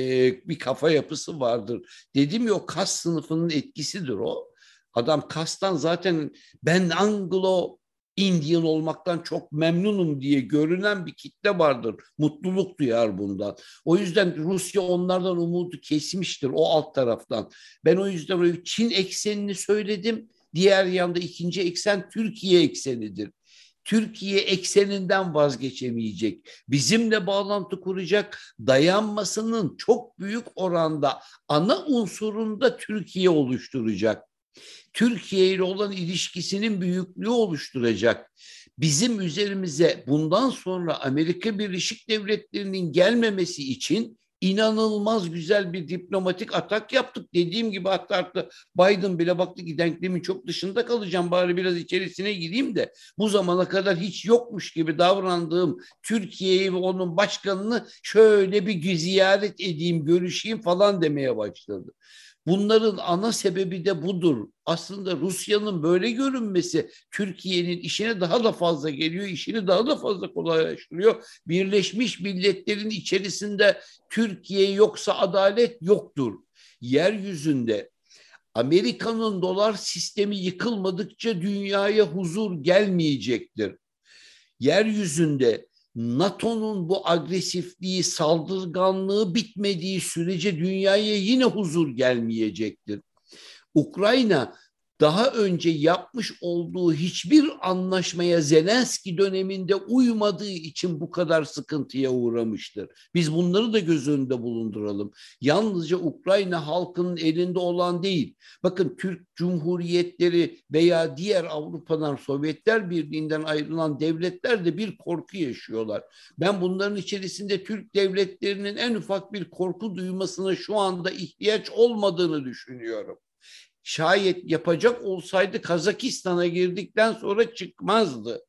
bir kafa yapısı vardır. Dedim ya o kas sınıfının etkisidir o. Adam kastan zaten ben Anglo Indian olmaktan çok memnunum diye görünen bir kitle vardır. Mutluluk duyar bundan. O yüzden Rusya onlardan umudu kesmiştir o alt taraftan. Ben o yüzden Çin eksenini söyledim. Diğer yanda ikinci eksen Türkiye eksenidir. Türkiye ekseninden vazgeçemeyecek. Bizimle bağlantı kuracak dayanmasının çok büyük oranda ana unsurunda Türkiye oluşturacak. Türkiye ile olan ilişkisinin büyüklüğü oluşturacak. Bizim üzerimize bundan sonra Amerika Birleşik Devletleri'nin gelmemesi için inanılmaz güzel bir diplomatik atak yaptık. Dediğim gibi hatta, hatta Biden bile baktı ki denklemin çok dışında kalacağım bari biraz içerisine gireyim de bu zamana kadar hiç yokmuş gibi davrandığım Türkiye'yi ve onun başkanını şöyle bir ziyaret edeyim, görüşeyim falan demeye başladı. Bunların ana sebebi de budur. Aslında Rusya'nın böyle görünmesi Türkiye'nin işine daha da fazla geliyor, işini daha da fazla kolaylaştırıyor. Birleşmiş Milletler'in içerisinde Türkiye yoksa adalet yoktur. Yeryüzünde Amerika'nın dolar sistemi yıkılmadıkça dünyaya huzur gelmeyecektir. Yeryüzünde NATO'nun bu agresifliği, saldırganlığı bitmediği sürece dünyaya yine huzur gelmeyecektir. Ukrayna daha önce yapmış olduğu hiçbir anlaşmaya Zelenski döneminde uymadığı için bu kadar sıkıntıya uğramıştır. Biz bunları da göz önünde bulunduralım. Yalnızca Ukrayna halkının elinde olan değil. Bakın Türk Cumhuriyetleri veya diğer Avrupa'dan Sovyetler Birliği'nden ayrılan devletler de bir korku yaşıyorlar. Ben bunların içerisinde Türk devletlerinin en ufak bir korku duymasına şu anda ihtiyaç olmadığını düşünüyorum şayet yapacak olsaydı Kazakistan'a girdikten sonra çıkmazdı.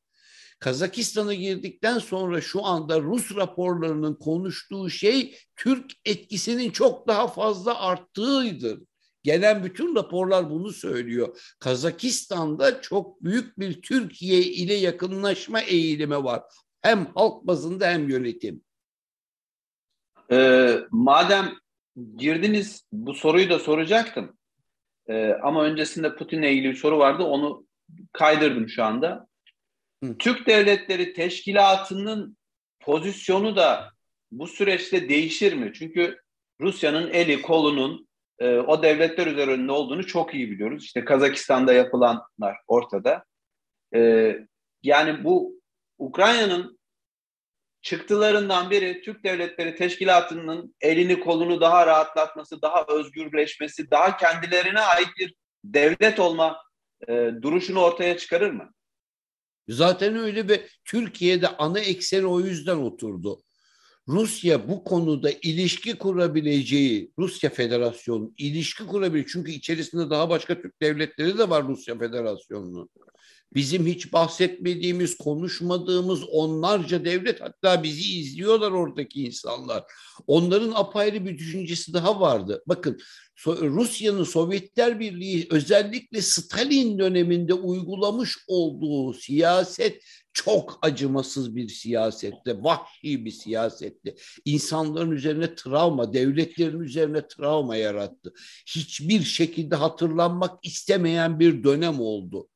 Kazakistan'a girdikten sonra şu anda Rus raporlarının konuştuğu şey Türk etkisinin çok daha fazla arttığıdır. Gelen bütün raporlar bunu söylüyor. Kazakistan'da çok büyük bir Türkiye ile yakınlaşma eğilimi var. Hem halk bazında hem yönetim. Ee, madem girdiniz bu soruyu da soracaktım. Ee, ama öncesinde Putin'le ilgili bir soru vardı. Onu kaydırdım şu anda. Hı. Türk Devletleri Teşkilatı'nın pozisyonu da bu süreçte değişir mi? Çünkü Rusya'nın eli kolunun e, o devletler üzerinde olduğunu çok iyi biliyoruz. İşte Kazakistan'da yapılanlar ortada. E, yani bu Ukrayna'nın çıktılarından biri Türk Devletleri Teşkilatı'nın elini kolunu daha rahatlatması, daha özgürleşmesi, daha kendilerine ait bir devlet olma e, duruşunu ortaya çıkarır mı? Zaten öyle ve Türkiye'de ana ekseni o yüzden oturdu. Rusya bu konuda ilişki kurabileceği Rusya Federasyonu ilişki kurabilir. Çünkü içerisinde daha başka Türk devletleri de var Rusya Federasyonu'nun. Bizim hiç bahsetmediğimiz, konuşmadığımız onlarca devlet hatta bizi izliyorlar oradaki insanlar. Onların apayrı bir düşüncesi daha vardı. Bakın Rusya'nın Sovyetler Birliği özellikle Stalin döneminde uygulamış olduğu siyaset çok acımasız bir siyasette, vahşi bir siyasette. İnsanların üzerine travma, devletlerin üzerine travma yarattı. Hiçbir şekilde hatırlanmak istemeyen bir dönem oldu.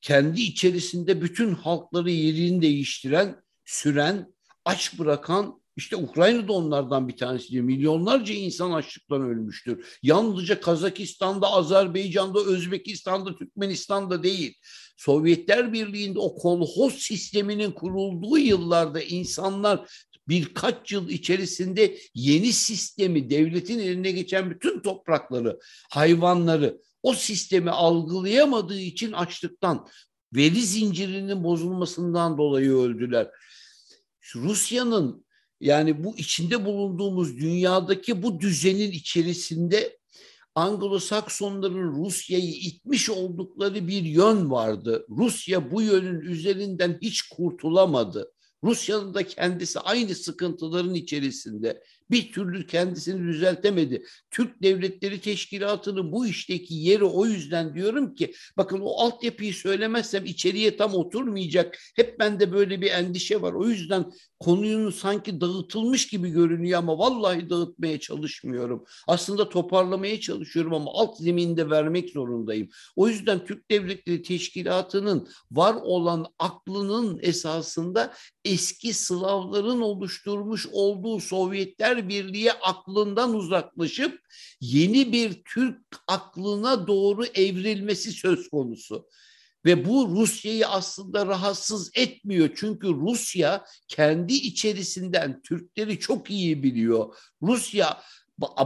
Kendi içerisinde bütün halkları yerini değiştiren, süren, aç bırakan işte Ukrayna da onlardan bir tanesi. Milyonlarca insan açlıktan ölmüştür. Yalnızca Kazakistan'da, Azerbaycan'da, Özbekistan'da, Türkmenistan'da değil. Sovyetler Birliği'nde o kolhoz sisteminin kurulduğu yıllarda insanlar birkaç yıl içerisinde yeni sistemi, devletin eline geçen bütün toprakları, hayvanları, o sistemi algılayamadığı için açlıktan, veri zincirinin bozulmasından dolayı öldüler. Rusya'nın yani bu içinde bulunduğumuz dünyadaki bu düzenin içerisinde Anglo-Saksonların Rusya'yı itmiş oldukları bir yön vardı. Rusya bu yönün üzerinden hiç kurtulamadı. Rusya'nın da kendisi aynı sıkıntıların içerisinde bir türlü kendisini düzeltemedi. Türk Devletleri Teşkilatı'nın bu işteki yeri o yüzden diyorum ki bakın o altyapıyı söylemezsem içeriye tam oturmayacak. Hep bende böyle bir endişe var. O yüzden konunun sanki dağıtılmış gibi görünüyor ama vallahi dağıtmaya çalışmıyorum. Aslında toparlamaya çalışıyorum ama alt zeminde vermek zorundayım. O yüzden Türk Devletleri Teşkilatı'nın var olan aklının esasında eski Slavların oluşturmuş olduğu Sovyetler Birliği aklından uzaklaşıp yeni bir Türk aklına doğru evrilmesi söz konusu. Ve bu Rusya'yı aslında rahatsız etmiyor. Çünkü Rusya kendi içerisinden Türkleri çok iyi biliyor. Rusya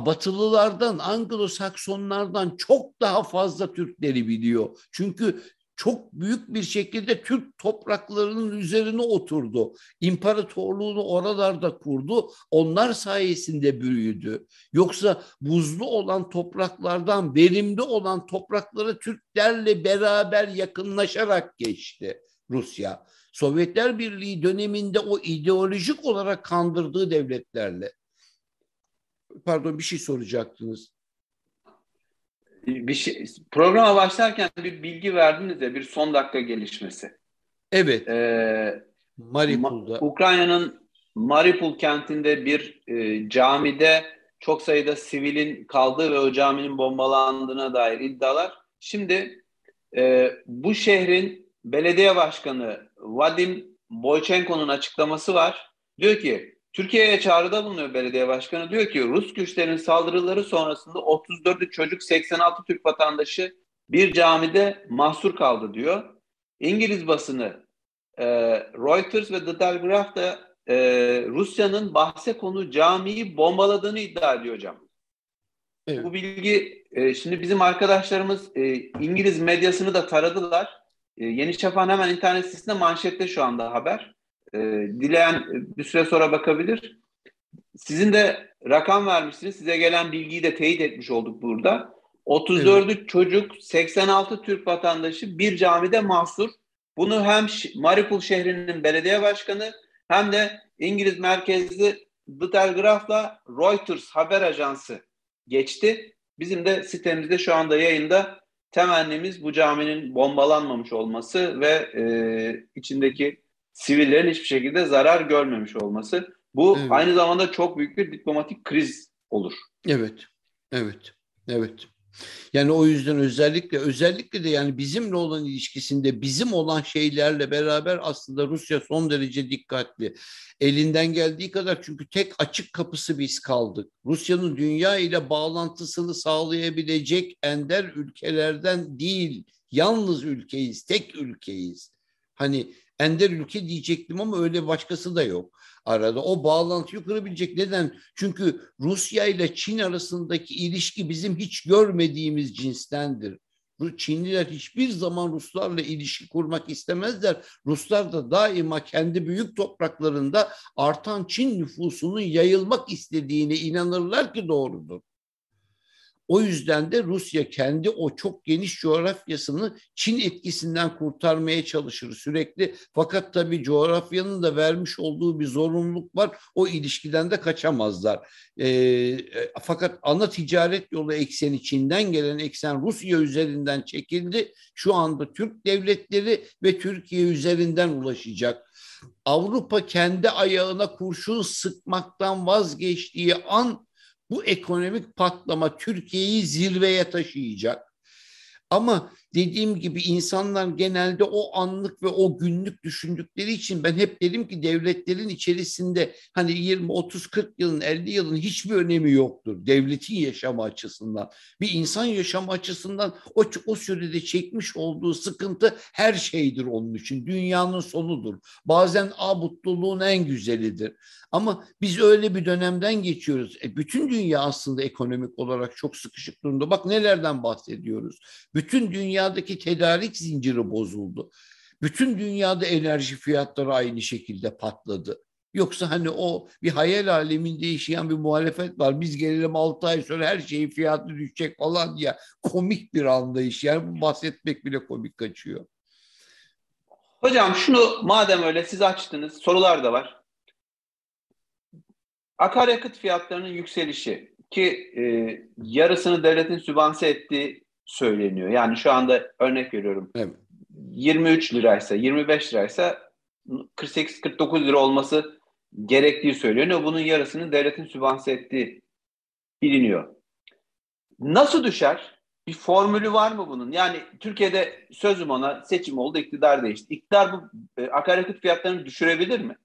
Batılılardan, Anglo-Saksonlardan çok daha fazla Türkleri biliyor. Çünkü çok büyük bir şekilde Türk topraklarının üzerine oturdu. İmparatorluğunu oralarda kurdu. Onlar sayesinde büyüdü. Yoksa buzlu olan topraklardan verimli olan topraklara Türklerle beraber yakınlaşarak geçti Rusya. Sovyetler Birliği döneminde o ideolojik olarak kandırdığı devletlerle. Pardon bir şey soracaktınız bir şey, programa başlarken bir bilgi verdiniz ya bir son dakika gelişmesi. Evet. Ee, Mariupol'da. Ukrayna'nın Mariupol kentinde bir e, camide çok sayıda sivilin kaldığı ve o caminin bombalandığına dair iddialar. Şimdi e, bu şehrin belediye başkanı Vadim Boychenko'nun açıklaması var. Diyor ki Türkiye'ye çağrıda bulunuyor belediye başkanı. Diyor ki Rus güçlerin saldırıları sonrasında 34 çocuk 86 Türk vatandaşı bir camide mahsur kaldı diyor. İngiliz basını e, Reuters ve The Telegraph da e, Rusya'nın bahse konu camiyi bombaladığını iddia ediyor hocam. Evet. Bu bilgi e, şimdi bizim arkadaşlarımız e, İngiliz medyasını da taradılar. E, Yeni Çapan hemen internet sitesinde manşette şu anda haber. E, dileyen bir süre sonra bakabilir. Sizin de rakam vermişsiniz. Size gelen bilgiyi de teyit etmiş olduk burada. 34 evet. çocuk, 86 Türk vatandaşı bir camide mahsur. Bunu hem Mariupol şehrinin belediye başkanı hem de İngiliz merkezli The Telegraph'la Reuters haber ajansı geçti. Bizim de sitemizde şu anda yayında temennimiz bu caminin bombalanmamış olması ve e, içindeki sivillerin hiçbir şekilde zarar görmemiş olması. Bu evet. aynı zamanda çok büyük bir diplomatik kriz olur. Evet, evet, evet. Yani o yüzden özellikle özellikle de yani bizimle olan ilişkisinde bizim olan şeylerle beraber aslında Rusya son derece dikkatli. Elinden geldiği kadar çünkü tek açık kapısı biz kaldık. Rusya'nın dünya ile bağlantısını sağlayabilecek ender ülkelerden değil, yalnız ülkeyiz, tek ülkeyiz. Hani ender ülke diyecektim ama öyle başkası da yok arada. O bağlantıyı kurabilecek. Neden? Çünkü Rusya ile Çin arasındaki ilişki bizim hiç görmediğimiz cinstendir. Çinliler hiçbir zaman Ruslarla ilişki kurmak istemezler. Ruslar da daima kendi büyük topraklarında artan Çin nüfusunun yayılmak istediğine inanırlar ki doğrudur. O yüzden de Rusya kendi o çok geniş coğrafyasını Çin etkisinden kurtarmaya çalışır sürekli. Fakat tabii coğrafyanın da vermiş olduğu bir zorunluluk var. O ilişkiden de kaçamazlar. Ee, e, fakat ana ticaret yolu ekseni Çin'den gelen eksen Rusya üzerinden çekildi. Şu anda Türk devletleri ve Türkiye üzerinden ulaşacak. Avrupa kendi ayağına kurşun sıkmaktan vazgeçtiği an bu ekonomik patlama Türkiye'yi zirveye taşıyacak. Ama dediğim gibi insanlar genelde o anlık ve o günlük düşündükleri için ben hep dedim ki devletlerin içerisinde hani 20, 30, 40 yılın, 50 yılın hiçbir önemi yoktur devletin yaşamı açısından. Bir insan yaşamı açısından o, o sürede çekmiş olduğu sıkıntı her şeydir onun için. Dünyanın sonudur. Bazen a mutluluğun en güzelidir. Ama biz öyle bir dönemden geçiyoruz. E, bütün dünya aslında ekonomik olarak çok sıkışık durumda. Bak nelerden bahsediyoruz. Bütün dünyadaki tedarik zinciri bozuldu. Bütün dünyada enerji fiyatları aynı şekilde patladı. Yoksa hani o bir hayal aleminde yaşayan bir muhalefet var. Biz gelelim 6 ay sonra her şeyin fiyatı düşecek falan ya. Komik bir anlayış. Yani bahsetmek bile komik kaçıyor. Hocam şunu madem öyle siz açtınız sorular da var. Akaryakıt fiyatlarının yükselişi ki e, yarısını devletin sübvanse ettiği söyleniyor. Yani şu anda örnek veriyorum. Evet. 23 liraysa, 25 liraysa 48-49 lira olması gerektiği söyleniyor. Bunun yarısını devletin sübvanse ettiği biliniyor. Nasıl düşer? Bir formülü var mı bunun? Yani Türkiye'de sözüm ona seçim oldu, iktidar değişti. İktidar bu e, akaryakıt fiyatlarını düşürebilir mi?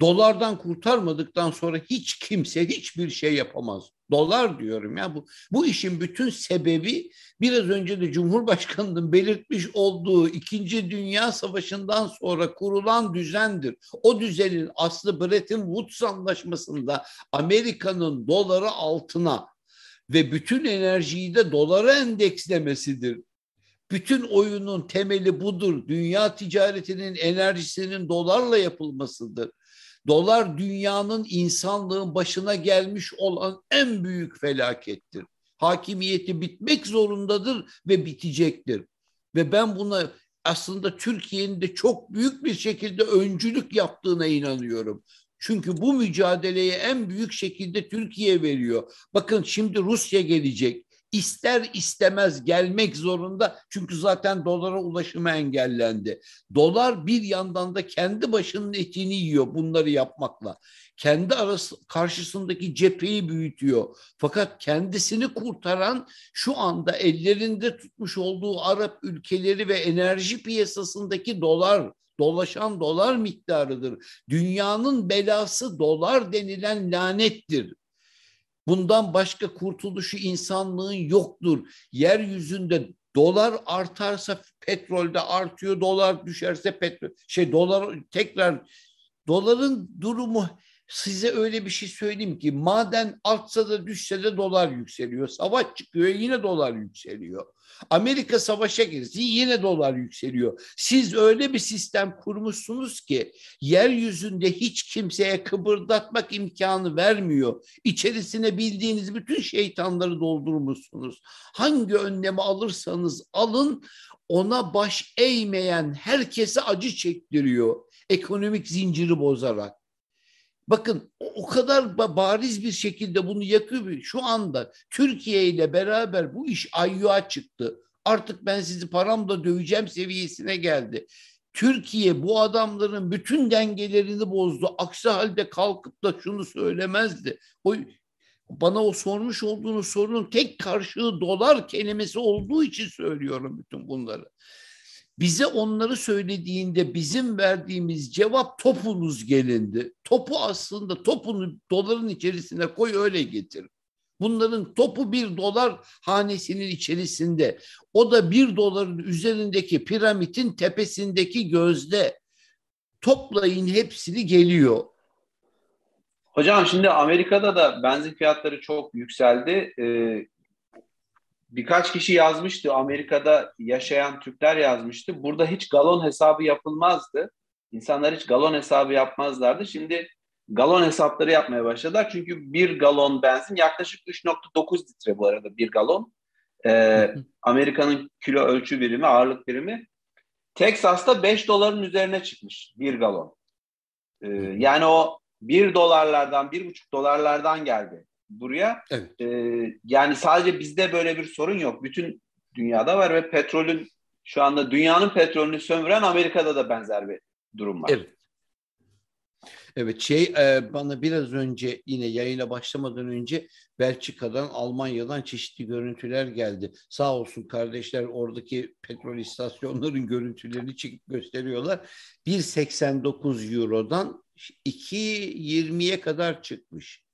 Dolardan kurtarmadıktan sonra hiç kimse hiçbir şey yapamaz. Dolar diyorum ya bu bu işin bütün sebebi biraz önce de Cumhurbaşkanı'nın belirtmiş olduğu İkinci Dünya Savaşı'ndan sonra kurulan düzendir. O düzenin aslı Bretton Woods Anlaşması'nda Amerika'nın doları altına ve bütün enerjiyi de dolara endekslemesidir. Bütün oyunun temeli budur. Dünya ticaretinin enerjisinin dolarla yapılmasıdır. Dolar dünyanın insanlığın başına gelmiş olan en büyük felakettir. Hakimiyeti bitmek zorundadır ve bitecektir. Ve ben buna aslında Türkiye'nin de çok büyük bir şekilde öncülük yaptığına inanıyorum. Çünkü bu mücadeleye en büyük şekilde Türkiye veriyor. Bakın şimdi Rusya gelecek ister istemez gelmek zorunda çünkü zaten dolara ulaşımı engellendi. Dolar bir yandan da kendi başının etini yiyor bunları yapmakla. Kendi arası karşısındaki cepheyi büyütüyor. Fakat kendisini kurtaran şu anda ellerinde tutmuş olduğu Arap ülkeleri ve enerji piyasasındaki dolar dolaşan dolar miktarıdır. Dünyanın belası dolar denilen lanettir. Bundan başka kurtuluşu insanlığın yoktur. Yeryüzünde dolar artarsa petrol de artıyor, dolar düşerse petrol şey dolar tekrar doların durumu size öyle bir şey söyleyeyim ki maden artsa da düşse de dolar yükseliyor. Savaş çıkıyor yine dolar yükseliyor. Amerika savaşa girsin yine dolar yükseliyor. Siz öyle bir sistem kurmuşsunuz ki yeryüzünde hiç kimseye kıpırdatmak imkanı vermiyor. İçerisine bildiğiniz bütün şeytanları doldurmuşsunuz. Hangi önlemi alırsanız alın ona baş eğmeyen herkese acı çektiriyor. Ekonomik zinciri bozarak. Bakın o kadar bariz bir şekilde bunu yakıyor. Şu anda Türkiye ile beraber bu iş ayyuğa çıktı. Artık ben sizi paramla döveceğim seviyesine geldi. Türkiye bu adamların bütün dengelerini bozdu. Aksi halde kalkıp da şunu söylemezdi. O bana o sormuş olduğunuz sorunun tek karşılığı dolar kelimesi olduğu için söylüyorum bütün bunları. Bize onları söylediğinde bizim verdiğimiz cevap topunuz gelindi. Topu aslında topunu doların içerisine koy öyle getir. Bunların topu bir dolar hanesinin içerisinde. O da bir doların üzerindeki piramidin tepesindeki gözde. Toplayın hepsini geliyor. Hocam şimdi Amerika'da da benzin fiyatları çok yükseldi. Ee, birkaç kişi yazmıştı. Amerika'da yaşayan Türkler yazmıştı. Burada hiç galon hesabı yapılmazdı. İnsanlar hiç galon hesabı yapmazlardı. Şimdi galon hesapları yapmaya başladılar. Çünkü bir galon benzin yaklaşık 3.9 litre bu arada bir galon. Ee, Amerika'nın kilo ölçü birimi, ağırlık birimi. Texas'ta 5 doların üzerine çıkmış bir galon. Ee, yani o 1 dolarlardan, 1,5 dolarlardan geldi buraya. Evet. Ee, yani sadece bizde böyle bir sorun yok. Bütün dünyada var ve petrolün şu anda dünyanın petrolünü sömüren Amerika'da da benzer bir durum var. Evet. Evet şey e, bana biraz önce yine yayına başlamadan önce Belçika'dan Almanya'dan çeşitli görüntüler geldi. Sağ olsun kardeşler oradaki petrol istasyonların görüntülerini çekip gösteriyorlar. 1.89 Euro'dan 2.20'ye kadar çıkmış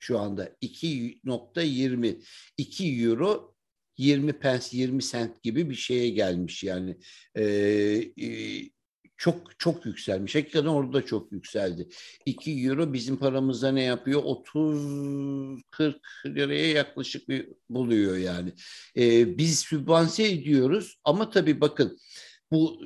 şu anda 2.20 2 euro 20 pence 20 sent gibi bir şeye gelmiş yani ee, e, çok çok yükselmiş. Hakikaten orada da çok yükseldi. 2 euro bizim paramızda ne yapıyor? 30-40 liraya yaklaşık bir buluyor yani. Ee, biz sübvanse ediyoruz ama tabii bakın bu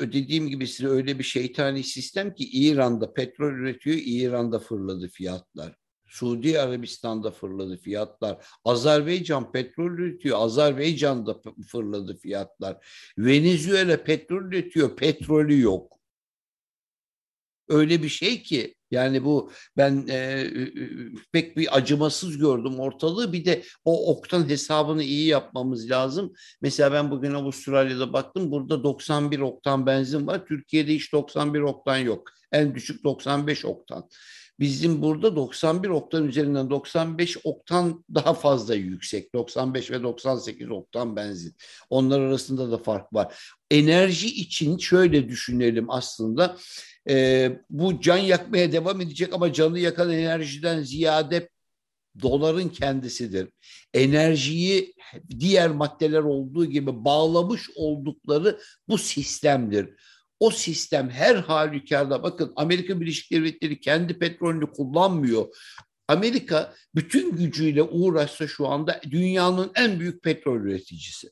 dediğim gibi size öyle bir şeytani sistem ki İran'da petrol üretiyor, İran'da fırladı fiyatlar. Suudi Arabistan'da fırladı fiyatlar. Azerbaycan petrol üretiyor. Azerbaycan'da fırladı fiyatlar. Venezuela petrol üretiyor. Petrolü yok. Öyle bir şey ki yani bu ben e, pek bir acımasız gördüm ortalığı. Bir de o oktan hesabını iyi yapmamız lazım. Mesela ben bugün Avustralya'da baktım. Burada 91 oktan benzin var. Türkiye'de hiç 91 oktan yok. En düşük 95 oktan. Bizim burada 91 oktan üzerinden 95 oktan daha fazla yüksek. 95 ve 98 oktan benzin. Onlar arasında da fark var. Enerji için şöyle düşünelim aslında. E, bu can yakmaya devam edecek ama canı yakan enerjiden ziyade doların kendisidir. Enerjiyi diğer maddeler olduğu gibi bağlamış oldukları bu sistemdir o sistem her halükarda bakın Amerika Birleşik Devletleri kendi petrolünü kullanmıyor. Amerika bütün gücüyle uğraşsa şu anda dünyanın en büyük petrol üreticisi.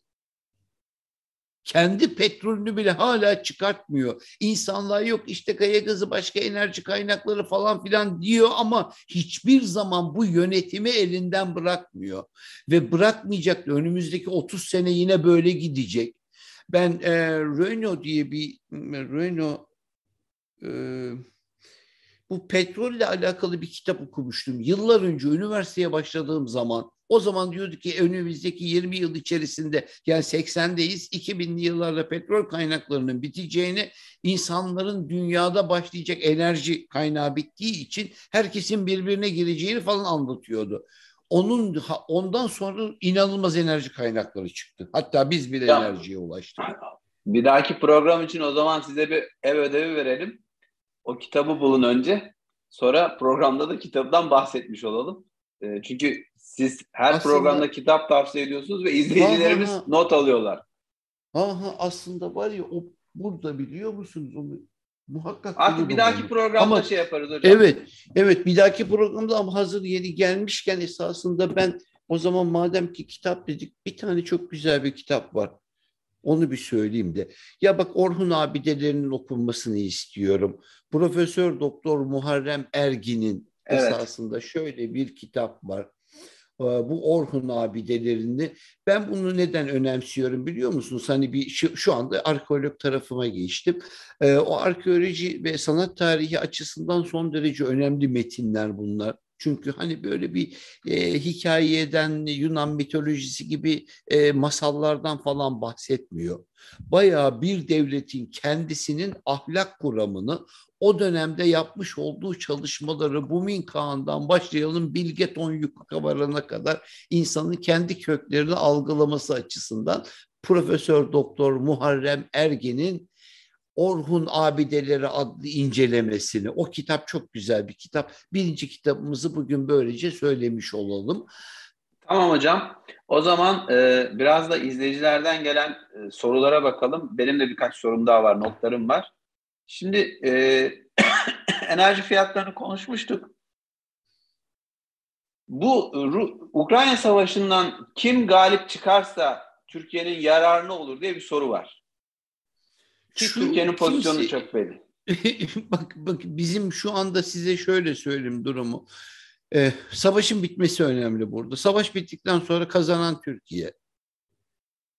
Kendi petrolünü bile hala çıkartmıyor. İnsanlar yok işte kaya gazı başka enerji kaynakları falan filan diyor ama hiçbir zaman bu yönetimi elinden bırakmıyor. Ve bırakmayacak önümüzdeki 30 sene yine böyle gidecek. Ben e, Renault diye bir Renault e, bu petrolle alakalı bir kitap okumuştum. Yıllar önce üniversiteye başladığım zaman o zaman diyordu ki önümüzdeki 20 yıl içerisinde yani 80'deyiz 2000'li yıllarda petrol kaynaklarının biteceğini insanların dünyada başlayacak enerji kaynağı bittiği için herkesin birbirine gireceğini falan anlatıyordu onun ondan sonra inanılmaz enerji kaynakları çıktı. Hatta biz bile ya, enerjiye ulaştık. Bir dahaki program için o zaman size bir ev ödevi verelim. O kitabı bulun önce. Sonra programda da kitaptan bahsetmiş olalım. E, çünkü siz her aslında, programda kitap tavsiye ediyorsunuz ve izleyicilerimiz aha, not alıyorlar. Aha, aslında var ya o burada biliyor musunuz onu Muhakkak. Artık bir dahaki programda ama, şey yaparız hocam. Evet, evet bir dahaki programda ama hazır yeri gelmişken esasında ben o zaman madem ki kitap dedik bir tane çok güzel bir kitap var. Onu bir söyleyeyim de. Ya bak Orhun abidelerinin okunmasını istiyorum. Profesör Doktor Muharrem Ergin'in evet. esasında şöyle bir kitap var. Ee, bu Orhun abidelerini ben bunu neden önemsiyorum biliyor musunuz? Hani bir şu, şu anda arkeolog tarafıma geçtim. Ee, o arkeoloji ve sanat tarihi açısından son derece önemli metinler bunlar. Çünkü hani böyle bir e, hikayeden Yunan mitolojisi gibi e, masallardan falan bahsetmiyor. Bayağı bir devletin kendisinin ahlak kuramını o dönemde yapmış olduğu çalışmaları Bumin Kağan'dan başlayalım Bilge Tonyuk'a varana kadar insanın kendi köklerini algılaması açısından Profesör Doktor Muharrem Ergen'in Orhun Abideleri adlı incelemesini. O kitap çok güzel bir kitap. Birinci kitabımızı bugün böylece söylemiş olalım. Tamam hocam. O zaman e, biraz da izleyicilerden gelen e, sorulara bakalım. Benim de birkaç sorum daha var, notlarım var. Şimdi e, enerji fiyatlarını konuşmuştuk. Bu Ru- Ukrayna Savaşı'ndan kim galip çıkarsa Türkiye'nin yararına olur diye bir soru var. Ki Türkiye'nin pozisyonu kimse, çok belli. bak, bak bizim şu anda size şöyle söyleyeyim durumu. Ee, savaşın bitmesi önemli burada. Savaş bittikten sonra kazanan Türkiye.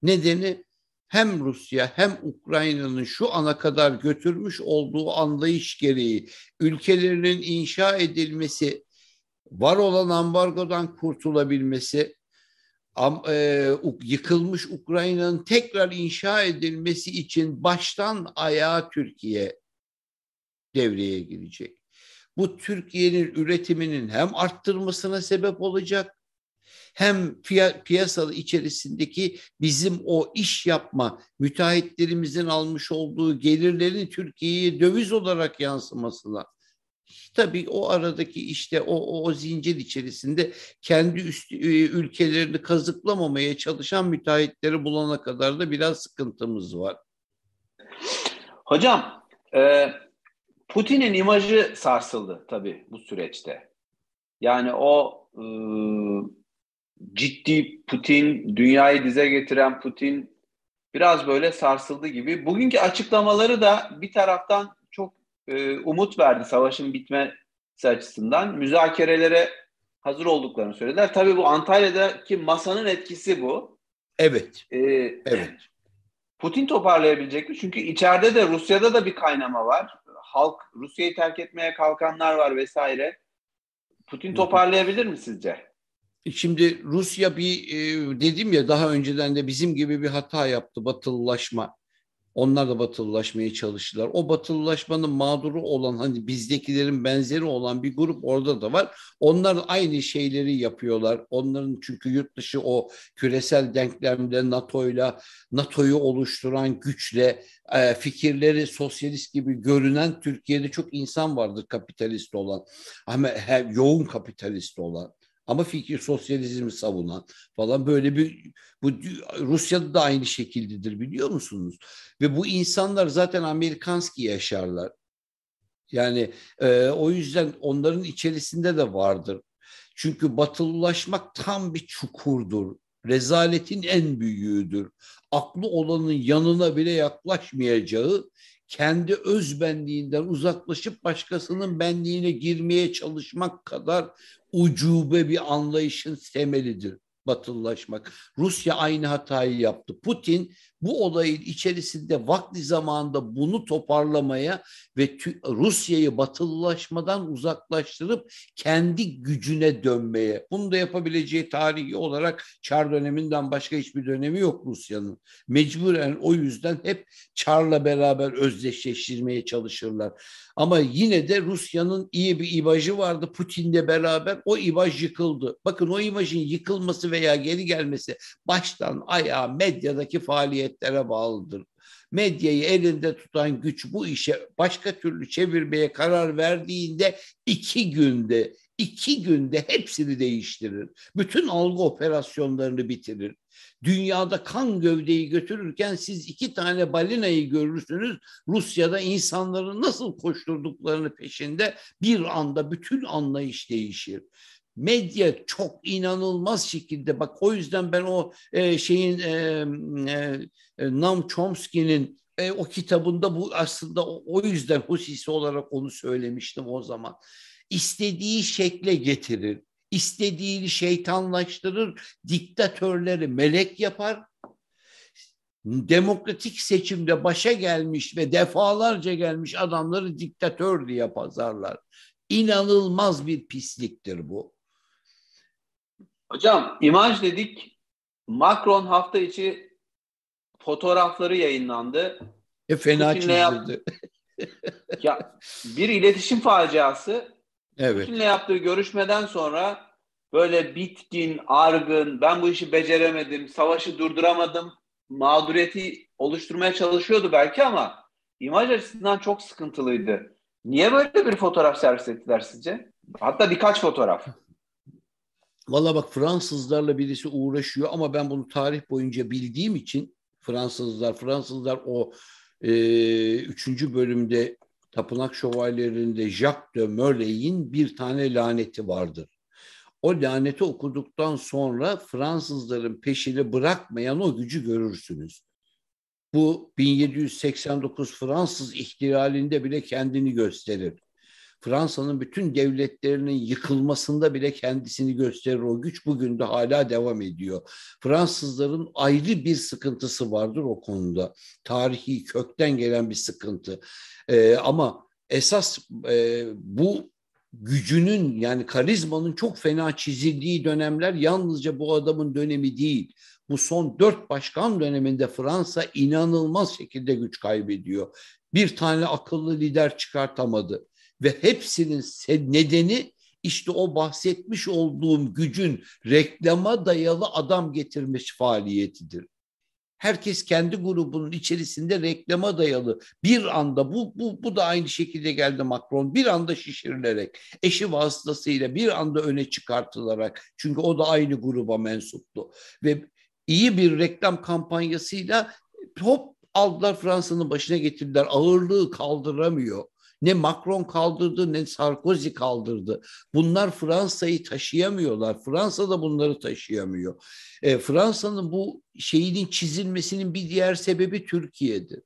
Nedeni hem Rusya hem Ukrayna'nın şu ana kadar götürmüş olduğu anlayış gereği ülkelerinin inşa edilmesi, var olan ambargodan kurtulabilmesi, yıkılmış Ukrayna'nın tekrar inşa edilmesi için baştan ayağa Türkiye devreye girecek. Bu Türkiye'nin üretiminin hem arttırmasına sebep olacak hem piyasada içerisindeki bizim o iş yapma müteahhitlerimizin almış olduğu gelirlerin Türkiye'ye döviz olarak yansımasına tabii o aradaki işte o, o zincir içerisinde kendi üst, ülkelerini kazıklamamaya çalışan müteahhitleri bulana kadar da biraz sıkıntımız var. Hocam e, Putin'in imajı sarsıldı tabii bu süreçte. Yani o e, ciddi Putin, dünyayı dize getiren Putin biraz böyle sarsıldı gibi. Bugünkü açıklamaları da bir taraftan e, umut verdi savaşın bitmesi açısından. Müzakerelere hazır olduklarını söylediler. Tabii bu Antalya'daki masanın etkisi bu. Evet. Ee, evet. Putin toparlayabilecek mi? Çünkü içeride de Rusya'da da bir kaynama var. Halk Rusya'yı terk etmeye kalkanlar var vesaire. Putin toparlayabilir mi sizce? Şimdi Rusya bir e, dedim ya daha önceden de bizim gibi bir hata yaptı batılılaşma. Onlar da batılılaşmaya çalıştılar. O batılılaşmanın mağduru olan hani bizdekilerin benzeri olan bir grup orada da var. Onlar aynı şeyleri yapıyorlar. Onların çünkü yurt dışı o küresel denklemde NATO'yla NATO'yu oluşturan güçle e, fikirleri sosyalist gibi görünen Türkiye'de çok insan vardır kapitalist olan ama her, yoğun kapitalist olan ama fikir sosyalizmi savunan falan böyle bir bu Rusya'da da aynı şekildedir biliyor musunuz? Ve bu insanlar zaten Amerikanski yaşarlar. Yani e, o yüzden onların içerisinde de vardır. Çünkü batılılaşmak tam bir çukurdur. Rezaletin en büyüğüdür. Aklı olanın yanına bile yaklaşmayacağı kendi öz benliğinden uzaklaşıp başkasının benliğine girmeye çalışmak kadar ucube bir anlayışın temelidir batılılaşmak. Rusya aynı hatayı yaptı. Putin bu olayın içerisinde vakti zamanında bunu toparlamaya ve Rusya'yı batılılaşmadan uzaklaştırıp kendi gücüne dönmeye. Bunu da yapabileceği tarihi olarak Çar döneminden başka hiçbir dönemi yok Rusya'nın. Mecburen o yüzden hep Çar'la beraber özdeşleştirmeye çalışırlar. Ama yine de Rusya'nın iyi bir imajı vardı Putin'le beraber. O imaj yıkıldı. Bakın o imajın yıkılması veya geri gelmesi baştan ayağa medyadaki faaliyetlere bağlıdır. Medyayı elinde tutan güç bu işe başka türlü çevirmeye karar verdiğinde iki günde iki günde hepsini değiştirir. Bütün algı operasyonlarını bitirir. Dünyada kan gövdeyi götürürken siz iki tane balinayı görürsünüz. Rusya'da insanların nasıl koşturduklarını peşinde bir anda bütün anlayış değişir medya çok inanılmaz şekilde bak o yüzden ben o e, şeyin e, e, Nam Chomsky'nin e, o kitabında bu aslında o, o yüzden husisi olarak onu söylemiştim o zaman. İstediği şekle getirir istediğini şeytanlaştırır, diktatörleri melek yapar. Demokratik seçimde başa gelmiş ve defalarca gelmiş adamları diktatör diye pazarlar. İnanılmaz bir pisliktir bu. Hocam imaj dedik. Macron hafta içi fotoğrafları yayınlandı. E fena Putin'le çizildi. Yap... ya bir iletişim faciası. Evet. Putin'le yaptığı görüşmeden sonra böyle bitkin, argın, ben bu işi beceremedim, savaşı durduramadım, mağduriyeti oluşturmaya çalışıyordu belki ama imaj açısından çok sıkıntılıydı. Niye böyle bir fotoğraf servis ettiler sizce? Hatta birkaç fotoğraf. Valla bak Fransızlarla birisi uğraşıyor ama ben bunu tarih boyunca bildiğim için Fransızlar, Fransızlar o e, üçüncü bölümde Tapınak Şövalyelerinde Jacques de Moley'in bir tane laneti vardır. O laneti okuduktan sonra Fransızların peşini bırakmayan o gücü görürsünüz. Bu 1789 Fransız ihtilalinde bile kendini gösterir. Fransa'nın bütün devletlerinin yıkılmasında bile kendisini gösterir o güç bugün de hala devam ediyor. Fransızların ayrı bir sıkıntısı vardır o konuda. Tarihi kökten gelen bir sıkıntı. Ee, ama esas e, bu gücünün yani karizmanın çok fena çizildiği dönemler yalnızca bu adamın dönemi değil. Bu son dört başkan döneminde Fransa inanılmaz şekilde güç kaybediyor. Bir tane akıllı lider çıkartamadı ve hepsinin nedeni işte o bahsetmiş olduğum gücün reklama dayalı adam getirmiş faaliyetidir. Herkes kendi grubunun içerisinde reklama dayalı. Bir anda bu, bu, bu da aynı şekilde geldi Macron. Bir anda şişirilerek eşi vasıtasıyla bir anda öne çıkartılarak. Çünkü o da aynı gruba mensuptu. Ve iyi bir reklam kampanyasıyla hop aldılar Fransa'nın başına getirdiler. Ağırlığı kaldıramıyor ne Macron kaldırdı ne Sarkozy kaldırdı. Bunlar Fransa'yı taşıyamıyorlar. Fransa da bunları taşıyamıyor. E, Fransa'nın bu şeyinin çizilmesinin bir diğer sebebi Türkiye'dir.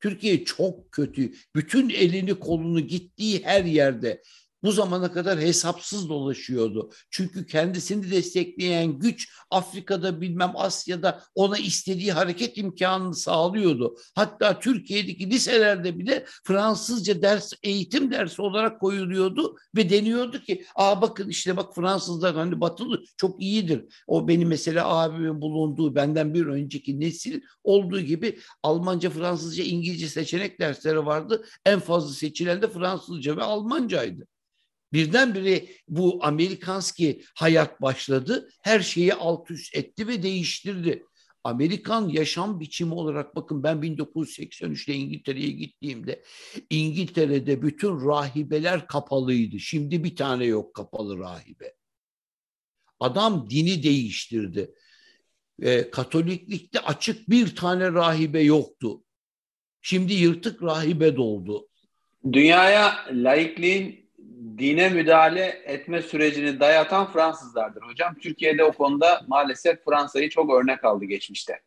Türkiye çok kötü. Bütün elini kolunu gittiği her yerde bu zamana kadar hesapsız dolaşıyordu. Çünkü kendisini destekleyen güç Afrika'da bilmem Asya'da ona istediği hareket imkanını sağlıyordu. Hatta Türkiye'deki liselerde bile Fransızca ders eğitim dersi olarak koyuluyordu ve deniyordu ki aa bakın işte bak Fransızlar hani batılı çok iyidir. O benim mesela abimin bulunduğu benden bir önceki nesil olduğu gibi Almanca, Fransızca, İngilizce seçenek dersleri vardı. En fazla seçilen de Fransızca ve Almancaydı. Birdenbire bu Amerikanski hayat başladı. Her şeyi alt üst etti ve değiştirdi. Amerikan yaşam biçimi olarak bakın ben 1983'te İngiltere'ye gittiğimde İngiltere'de bütün rahibeler kapalıydı. Şimdi bir tane yok kapalı rahibe. Adam dini değiştirdi. E, Katoliklikte açık bir tane rahibe yoktu. Şimdi yırtık rahibe doldu. Dünyaya laikliğin dine müdahale etme sürecini dayatan Fransızlardır. Hocam Türkiye'de o konuda maalesef Fransa'yı çok örnek aldı geçmişte.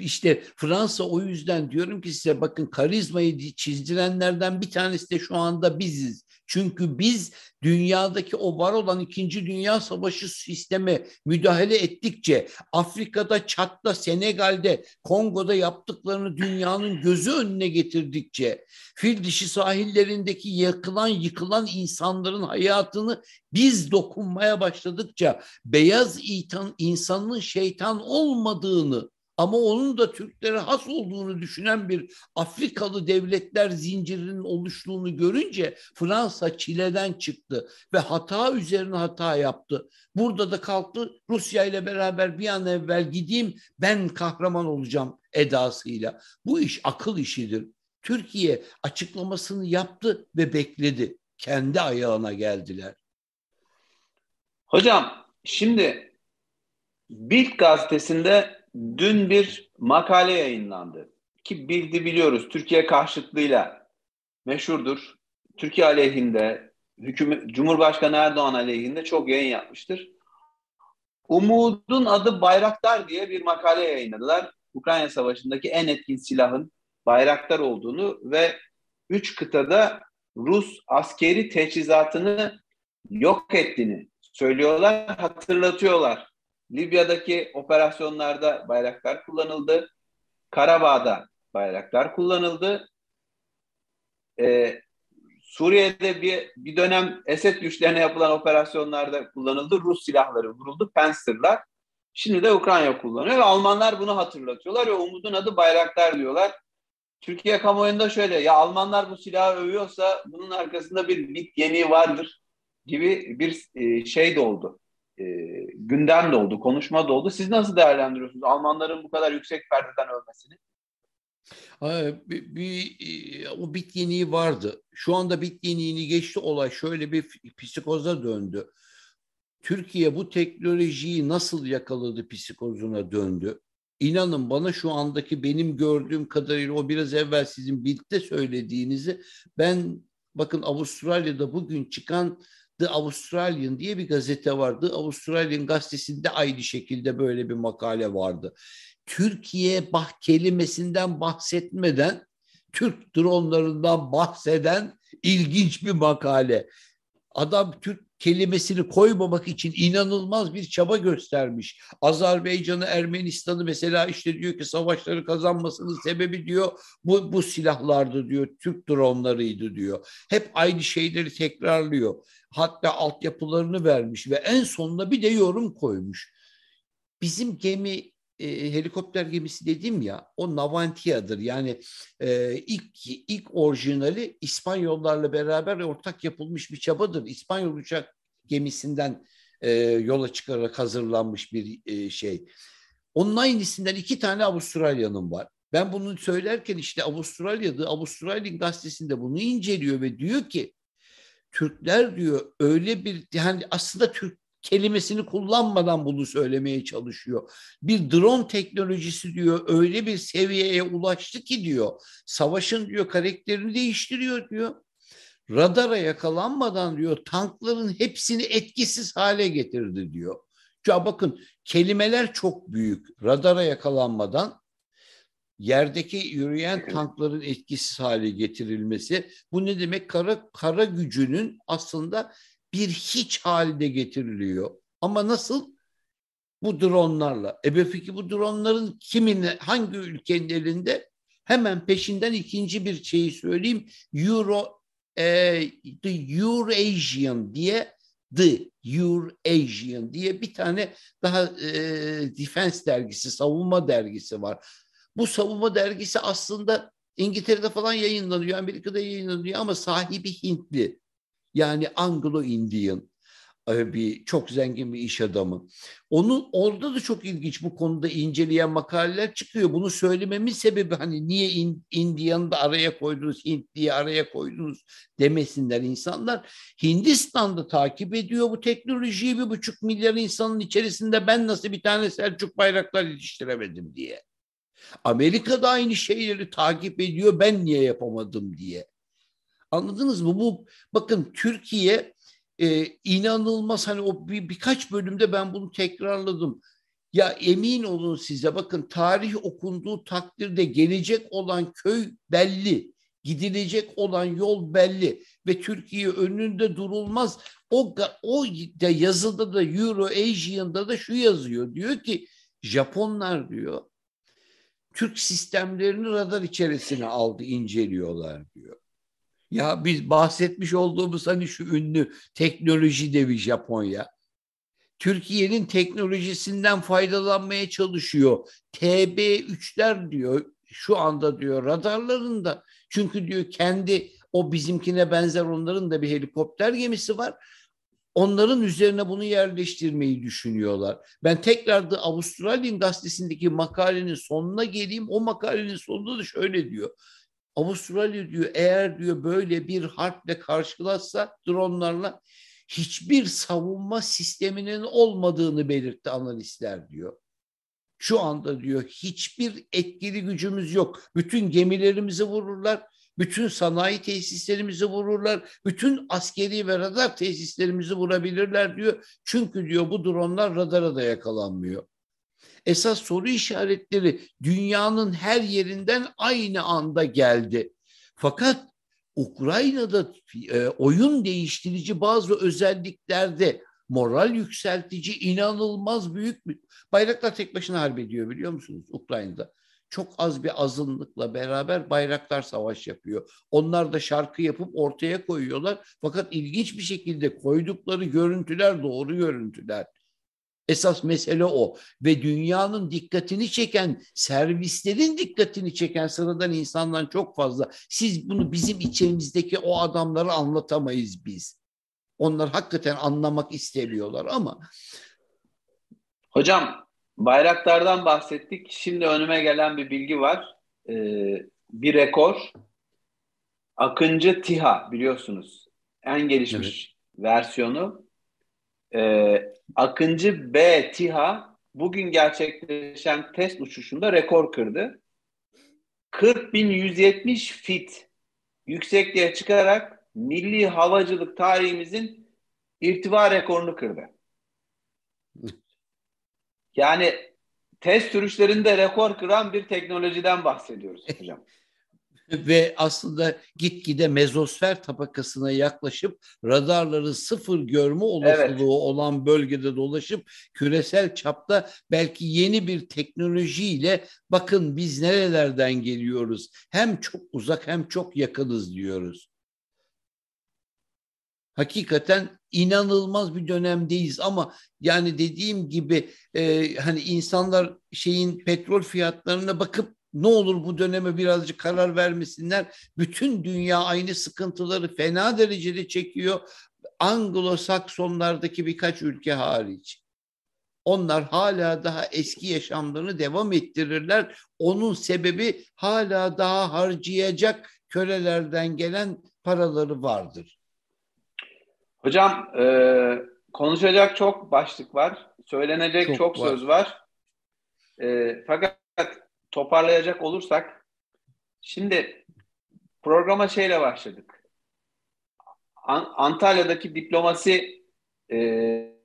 İşte Fransa o yüzden diyorum ki size bakın karizmayı çizdirenlerden bir tanesi de şu anda biziz. Çünkü biz dünyadaki o var olan İkinci Dünya Savaşı sistemi müdahale ettikçe Afrika'da, Çat'ta, Senegal'de, Kongo'da yaptıklarını dünyanın gözü önüne getirdikçe fil dişi sahillerindeki yakılan yıkılan insanların hayatını biz dokunmaya başladıkça beyaz insanın şeytan olmadığını ama onun da Türklere has olduğunu düşünen bir Afrikalı devletler zincirinin oluştuğunu görünce Fransa çileden çıktı ve hata üzerine hata yaptı. Burada da kalktı Rusya ile beraber bir an evvel gideyim ben kahraman olacağım edasıyla. Bu iş akıl işidir. Türkiye açıklamasını yaptı ve bekledi. Kendi ayağına geldiler. Hocam şimdi Bild gazetesinde dün bir makale yayınlandı. Ki bildi biliyoruz Türkiye karşıtlığıyla meşhurdur. Türkiye aleyhinde, hükümet, Cumhurbaşkanı Erdoğan aleyhinde çok yayın yapmıştır. Umudun adı Bayraktar diye bir makale yayınladılar. Ukrayna Savaşı'ndaki en etkin silahın Bayraktar olduğunu ve üç kıtada Rus askeri teçhizatını yok ettiğini söylüyorlar, hatırlatıyorlar. Libya'daki operasyonlarda bayraklar kullanıldı. Karabağ'da bayraklar kullanıldı. Ee, Suriye'de bir, bir dönem Esed güçlerine yapılan operasyonlarda kullanıldı. Rus silahları vuruldu, Panzer'lar. Şimdi de Ukrayna kullanıyor ve Almanlar bunu hatırlatıyorlar ve umudun adı Bayraktar diyorlar. Türkiye kamuoyunda şöyle ya Almanlar bu silahı övüyorsa bunun arkasında bir bit yeniği vardır gibi bir e, şey de oldu. E, gündem de oldu, konuşma da oldu. Siz nasıl değerlendiriyorsunuz Almanların bu kadar yüksek perdeden ölmesini? Bir, bir, e, o bit yeniği vardı. Şu anda bit yeniğini geçti olay şöyle bir psikoza döndü. Türkiye bu teknolojiyi nasıl yakaladı psikozuna döndü. İnanın bana şu andaki benim gördüğüm kadarıyla o biraz evvel sizin birlikte söylediğinizi ben bakın Avustralya'da bugün çıkan The Australian diye bir gazete vardı. Australian gazetesinde aynı şekilde böyle bir makale vardı. Türkiye bah kelimesinden bahsetmeden Türk dronlarından bahseden ilginç bir makale. Adam Türk kelimesini koymamak için inanılmaz bir çaba göstermiş. Azerbaycan'ı, Ermenistan'ı mesela işte diyor ki savaşları kazanmasının sebebi diyor bu, bu silahlardı diyor, Türk dronlarıydı diyor. Hep aynı şeyleri tekrarlıyor. Hatta altyapılarını vermiş ve en sonunda bir de yorum koymuş. Bizim gemi e, helikopter gemisi dedim ya o Navantia'dır. Yani e, ilk ilk orijinali İspanyollarla beraber ortak yapılmış bir çabadır. İspanyol uçak gemisinden e, yola çıkarak hazırlanmış bir e, şey. Onun aynısından iki tane Avustralya'nın var. Ben bunu söylerken işte Avustralya'da Avustralya gazetesinde bunu inceliyor ve diyor ki Türkler diyor öyle bir yani aslında Türk kelimesini kullanmadan bunu söylemeye çalışıyor. Bir drone teknolojisi diyor öyle bir seviyeye ulaştı ki diyor savaşın diyor karakterini değiştiriyor diyor. Radara yakalanmadan diyor tankların hepsini etkisiz hale getirdi diyor. Ya bakın kelimeler çok büyük. Radara yakalanmadan yerdeki yürüyen tankların etkisiz hale getirilmesi bu ne demek? Kara kara gücünün aslında bir hiç halde getiriliyor. Ama nasıl? Bu dronlarla. E peki bu dronların kimin, hangi ülkenin elinde? Hemen peşinden ikinci bir şeyi söyleyeyim. Euro, e, The Eurasian diye The Eurasian diye bir tane daha e, defense dergisi, savunma dergisi var. Bu savunma dergisi aslında İngiltere'de falan yayınlanıyor, Amerika'da yayınlanıyor ama sahibi Hintli. Yani Anglo-Indian e, bir çok zengin bir iş adamı. Onun orada da çok ilginç bu konuda inceleyen makaleler çıkıyor. Bunu söylememin sebebi hani niye in, Indian'ı da araya koydunuz, Hint diye araya koydunuz demesinler insanlar. Hindistan'da takip ediyor bu teknolojiyi bir buçuk milyar insanın içerisinde ben nasıl bir tane Selçuk Bayraktar yetiştiremedim diye. Amerika da aynı şeyleri takip ediyor ben niye yapamadım diye. Anladınız mı? Bu bakın Türkiye e, inanılmaz hani o bir, birkaç bölümde ben bunu tekrarladım. Ya emin olun size bakın tarih okunduğu takdirde gelecek olan köy belli. Gidilecek olan yol belli ve Türkiye önünde durulmaz. O o da yazıda da Euro Asian'da da şu yazıyor. Diyor ki Japonlar diyor Türk sistemlerini radar içerisine aldı, inceliyorlar diyor. Ya biz bahsetmiş olduğumuz hani şu ünlü teknoloji devi Japonya. Türkiye'nin teknolojisinden faydalanmaya çalışıyor. TB3'ler diyor şu anda diyor radarlarında. Çünkü diyor kendi o bizimkine benzer onların da bir helikopter gemisi var. Onların üzerine bunu yerleştirmeyi düşünüyorlar. Ben tekrar da Avustralya'nın gazetesindeki makalenin sonuna geleyim. O makalenin sonunda da şöyle diyor. Avustralya diyor eğer diyor böyle bir harple karşılaşsa dronlarla hiçbir savunma sisteminin olmadığını belirtti analistler diyor. Şu anda diyor hiçbir etkili gücümüz yok. Bütün gemilerimizi vururlar, bütün sanayi tesislerimizi vururlar, bütün askeri ve radar tesislerimizi vurabilirler diyor. Çünkü diyor bu dronlar radara da yakalanmıyor esas soru işaretleri dünyanın her yerinden aynı anda geldi. Fakat Ukrayna'da e, oyun değiştirici bazı özelliklerde moral yükseltici inanılmaz büyük bir Bayraktar tek başına harp ediyor biliyor musunuz Ukrayna'da. çok az bir azınlıkla beraber bayraklar savaş yapıyor. Onlar da şarkı yapıp ortaya koyuyorlar. Fakat ilginç bir şekilde koydukları görüntüler doğru görüntüler. Esas mesele o ve dünyanın dikkatini çeken, servislerin dikkatini çeken sıradan insandan çok fazla. Siz bunu bizim içimizdeki o adamları anlatamayız biz. Onlar hakikaten anlamak istemiyorlar ama. Hocam bayraklardan bahsettik. Şimdi önüme gelen bir bilgi var. Ee, bir rekor. Akıncı TİHA biliyorsunuz. En gelişmiş evet. versiyonu. Ee, Akıncı B TİHA bugün gerçekleşen test uçuşunda rekor kırdı. 40.170 fit yüksekliğe çıkarak milli havacılık tarihimizin irtifa rekorunu kırdı. Yani test sürüşlerinde rekor kıran bir teknolojiden bahsediyoruz hocam. Ve aslında gitgide mezosfer tabakasına yaklaşıp radarları sıfır görme olasılığı evet. olan bölgede dolaşıp küresel çapta belki yeni bir teknolojiyle bakın biz nerelerden geliyoruz. Hem çok uzak hem çok yakınız diyoruz hakikaten inanılmaz bir dönemdeyiz ama yani dediğim gibi e, hani insanlar şeyin petrol fiyatlarına bakıp ne olur bu döneme birazcık karar vermesinler. Bütün dünya aynı sıkıntıları fena derecede çekiyor. Anglo-Saksonlardaki birkaç ülke hariç. Onlar hala daha eski yaşamlarını devam ettirirler. Onun sebebi hala daha harcayacak kölelerden gelen paraları vardır. Hocam e, konuşacak çok başlık var. Söylenecek çok, çok var. söz var. E, fakat toparlayacak olursak şimdi programa şeyle başladık. An- Antalya'daki diplomasi e,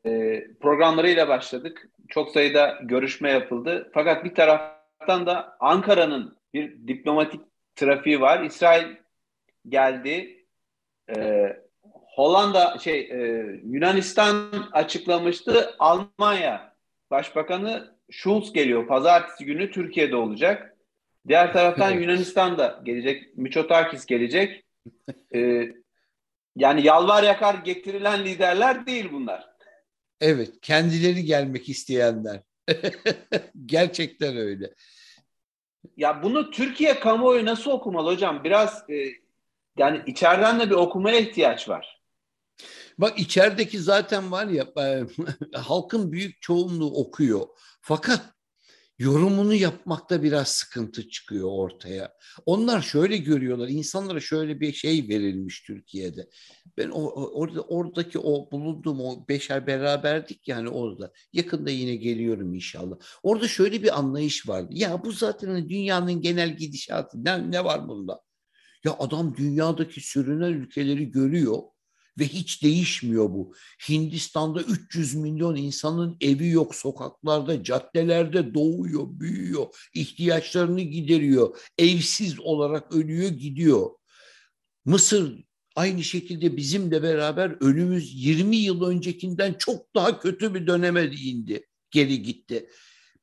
e, programlarıyla başladık. Çok sayıda görüşme yapıldı. Fakat bir taraftan da Ankara'nın bir diplomatik trafiği var. İsrail geldi. E, Hollanda şey e, Yunanistan açıklamıştı. Almanya Başbakanı Schulz geliyor. Pazartesi günü Türkiye'de olacak. Diğer taraftan Yunanistan da gelecek. Miçotakis gelecek. Ee, yani yalvar yakar getirilen liderler değil bunlar. Evet, kendileri gelmek isteyenler. Gerçekten öyle. Ya bunu Türkiye kamuoyu nasıl okumalı hocam? Biraz e, yani içeriden de bir okumaya ihtiyaç var. Bak içerideki zaten var ya e, halkın büyük çoğunluğu okuyor. Fakat yorumunu yapmakta biraz sıkıntı çıkıyor ortaya. Onlar şöyle görüyorlar. insanlara şöyle bir şey verilmiş Türkiye'de. Ben orada oradaki o bulunduğum o beşer beraberdik yani orada. Yakında yine geliyorum inşallah. Orada şöyle bir anlayış vardı. Ya bu zaten hani dünyanın genel gidişatı. Ne, ne var bunda? Ya adam dünyadaki sürünen ülkeleri görüyor ve hiç değişmiyor bu. Hindistan'da 300 milyon insanın evi yok sokaklarda, caddelerde doğuyor, büyüyor, ihtiyaçlarını gideriyor, evsiz olarak ölüyor, gidiyor. Mısır aynı şekilde bizimle beraber önümüz 20 yıl öncekinden çok daha kötü bir döneme indi, geri gitti.